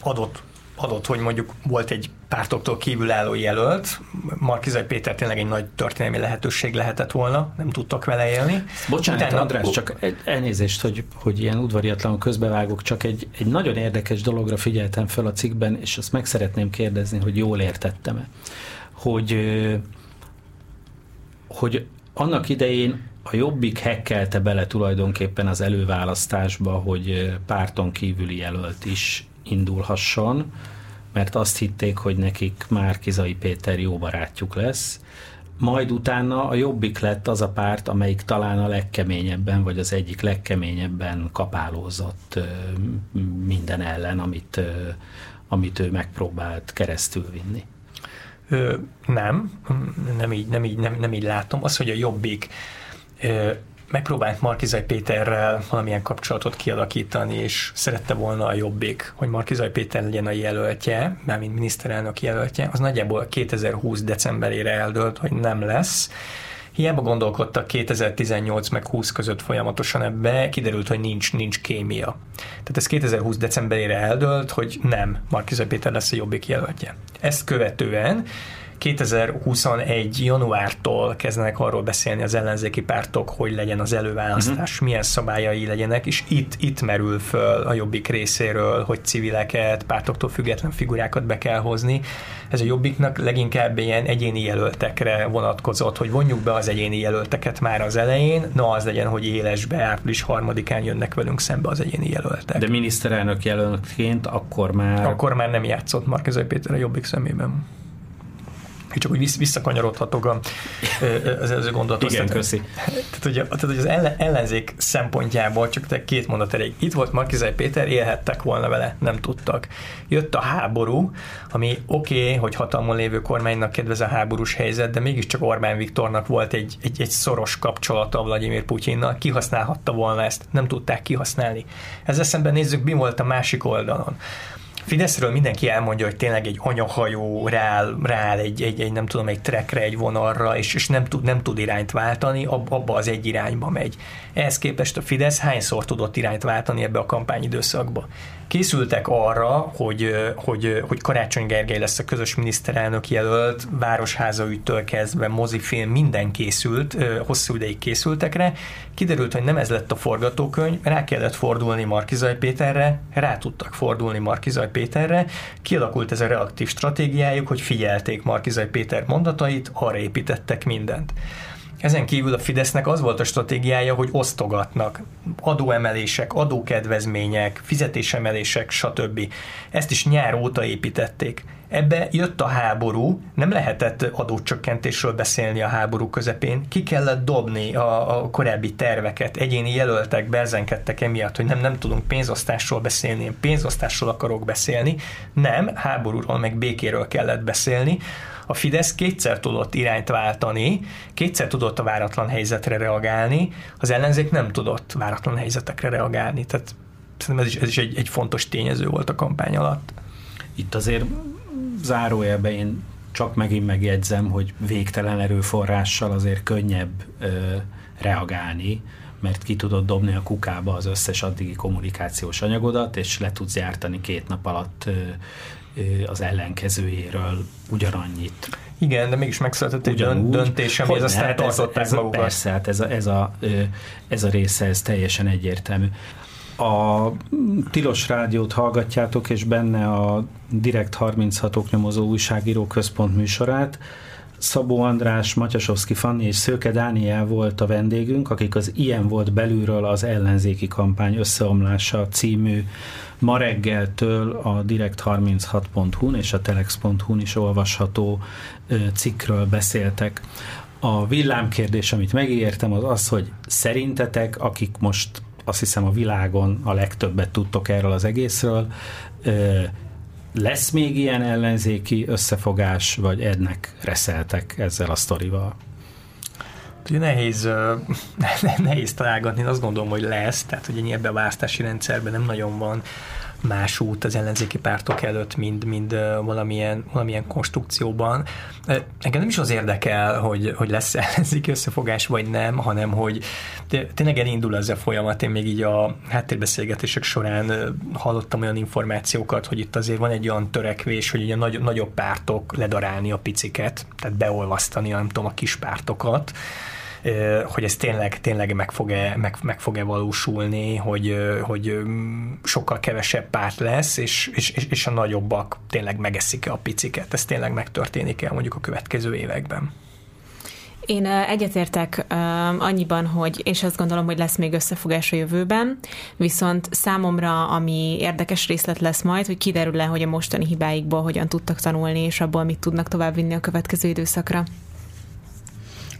adott adott, hogy mondjuk volt egy pártoktól kívülálló jelölt, Markizaj Péter tényleg egy nagy történelmi lehetőség lehetett volna, nem tudtak vele élni. Bocsánat, Utána, András, csak elnézést, hogy, hogy ilyen udvariatlanul közbevágok, csak egy, egy nagyon érdekes dologra figyeltem fel a cikkben, és azt meg szeretném kérdezni, hogy jól értettem-e. Hogy, hogy annak idején a Jobbik hekkelte bele tulajdonképpen az előválasztásba, hogy párton kívüli jelölt is indulhasson, mert azt hitték, hogy nekik már Kizai Péter jó barátjuk lesz. Majd utána a Jobbik lett az a párt, amelyik talán a legkeményebben, vagy az egyik legkeményebben kapálózott minden ellen, amit, amit ő megpróbált keresztül vinni. Ö, nem, nem így, nem, így, nem, nem így látom. Az, hogy a Jobbik megpróbált Markizaj Péterrel valamilyen kapcsolatot kialakítani, és szerette volna a jobbik, hogy Markizaj Péter legyen a jelöltje, mármint miniszterelnök jelöltje, az nagyjából 2020 decemberére eldőlt, hogy nem lesz. Hiába gondolkodtak 2018 meg 20 között folyamatosan ebbe, kiderült, hogy nincs, nincs kémia. Tehát ez 2020 decemberére eldőlt, hogy nem, Markizaj Péter lesz a jobbik jelöltje. Ezt követően 2021. januártól kezdenek arról beszélni az ellenzéki pártok, hogy legyen az előválasztás, uh-huh. milyen szabályai legyenek, és itt, itt merül föl a jobbik részéről, hogy civileket, pártoktól független figurákat be kell hozni. Ez a jobbiknak leginkább ilyen egyéni jelöltekre vonatkozott, hogy vonjuk be az egyéni jelölteket már az elején, na az legyen, hogy élesbe április harmadikán jönnek velünk szembe az egyéni jelöltek. De miniszterelnök jelöltként akkor már... Akkor már nem játszott Markezai Péter a jobbik szemében csak úgy visszakanyarodhatok a, az előző gondolatot. Igen, köszi. Tehát, hogy, tehát, hogy az ellen, ellenzék szempontjából csak két mondat elég. Itt volt Markizai Péter, élhettek volna vele, nem tudtak. Jött a háború, ami oké, okay, hogy hatalmon lévő kormánynak kedvez a háborús helyzet, de mégiscsak Orbán Viktornak volt egy, egy, egy szoros kapcsolata Vladimir Putyinnal, kihasználhatta volna ezt, nem tudták kihasználni. Ezzel szemben nézzük, mi volt a másik oldalon. Fideszről mindenki elmondja, hogy tényleg egy anyahajó rááll, rááll egy, egy, egy, nem tudom, egy trekre, egy vonalra, és, és nem, tud, nem tud irányt váltani, ab, abba az egy irányba megy. Ehhez képest a Fidesz hányszor tudott irányt váltani ebbe a kampányidőszakba? Készültek arra, hogy, hogy, hogy Karácsony Gergely lesz a közös miniszterelnök jelölt, Városháza ügytől kezdve, mozifilm, minden készült, hosszú ideig készültek rá. Kiderült, hogy nem ez lett a forgatókönyv, rá kellett fordulni Markizaj Péterre, rá tudtak fordulni Markizaj Péterre, kialakult ez a reaktív stratégiájuk, hogy figyelték Markizaj Péter mondatait, arra építettek mindent. Ezen kívül a Fidesznek az volt a stratégiája, hogy osztogatnak adóemelések, adókedvezmények, fizetésemelések, stb. Ezt is nyár óta építették. Ebbe jött a háború, nem lehetett adócsökkentésről beszélni a háború közepén, ki kellett dobni a, a korábbi terveket, egyéni jelöltek bezenkedtek emiatt, hogy nem, nem tudunk pénzosztásról beszélni, én pénzosztásról akarok beszélni, nem, háborúról meg békéről kellett beszélni, a Fidesz kétszer tudott irányt váltani, kétszer tudott a váratlan helyzetre reagálni, az ellenzék nem tudott váratlan helyzetekre reagálni. Tehát szerintem ez is, ez is egy, egy fontos tényező volt a kampány alatt. Itt azért zárójelben én csak megint megjegyzem, hogy végtelen erőforrással azért könnyebb ö, reagálni, mert ki tudod dobni a kukába az összes addigi kommunikációs anyagodat, és le tudsz jártani két nap alatt az ellenkezőjéről ugyanannyit. Igen, de mégis megszületett egy Ugyanúgy, döntés, ami ez aztán tartották ez, ez, magukat. Persze, hát ez a, ez, a, ez a része, ez teljesen egyértelmű. A Tilos Rádiót hallgatjátok, és benne a Direkt 36 oknyomozó újságíró központ műsorát. Szabó András, Matyasovszki Fanni és Szőke Dániel volt a vendégünk, akik az Ilyen volt belülről az ellenzéki kampány összeomlása című ma reggeltől a direkt36.hu-n és a telex.hu-n is olvasható cikkről beszéltek. A villámkérdés, amit megértem, az az, hogy szerintetek, akik most azt hiszem a világon a legtöbbet tudtok erről az egészről, lesz még ilyen ellenzéki összefogás, vagy ednek reszeltek ezzel a sztorival? Nehéz, nehéz találgatni, én azt gondolom, hogy lesz, tehát hogy ebben a választási rendszerben nem nagyon van más út az ellenzéki pártok előtt, mind, mind valamilyen, valamilyen konstrukcióban. Engem nem is az érdekel, hogy, hogy lesz ellenzéki összefogás, vagy nem, hanem hogy tényleg elindul ez a folyamat. Én még így a háttérbeszélgetések során hallottam olyan információkat, hogy itt azért van egy olyan törekvés, hogy ugye nagy, nagyobb pártok ledarálni a piciket, tehát beolvasztani, nem tudom, a kis pártokat, hogy ez tényleg, tényleg meg fog-e, meg, meg fog-e valósulni, hogy, hogy sokkal kevesebb párt lesz, és, és, és a nagyobbak tényleg megeszik-e a piciket. Ez tényleg megtörténik-e mondjuk a következő években? Én egyetértek annyiban, hogy és azt gondolom, hogy lesz még összefogás a jövőben, viszont számomra, ami érdekes részlet lesz majd, hogy kiderül-e, hogy a mostani hibáikból hogyan tudtak tanulni, és abból mit tudnak továbbvinni a következő időszakra.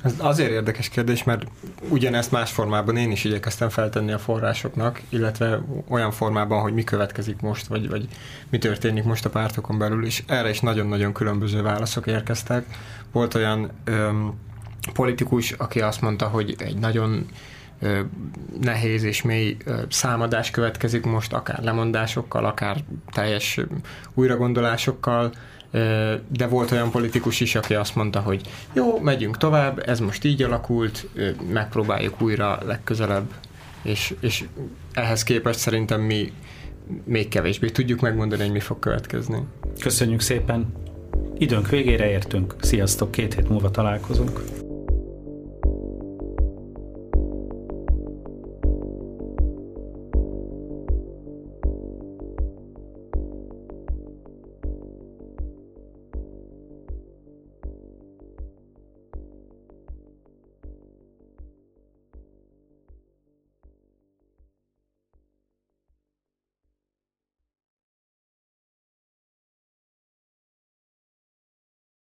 Ez azért érdekes kérdés, mert ugyanezt más formában én is igyekeztem feltenni a forrásoknak, illetve olyan formában, hogy mi következik most, vagy, vagy mi történik most a pártokon belül, és erre is nagyon-nagyon különböző válaszok érkeztek. Volt olyan öm, politikus, aki azt mondta, hogy egy nagyon ö, nehéz és mély ö, számadás következik most, akár lemondásokkal, akár teljes újragondolásokkal, de volt olyan politikus is, aki azt mondta, hogy jó, megyünk tovább, ez most így alakult, megpróbáljuk újra legközelebb, és, és ehhez képest szerintem mi még kevésbé tudjuk megmondani, hogy mi fog következni. Köszönjük szépen! időnk végére értünk. Sziasztok, két hét múlva találkozunk.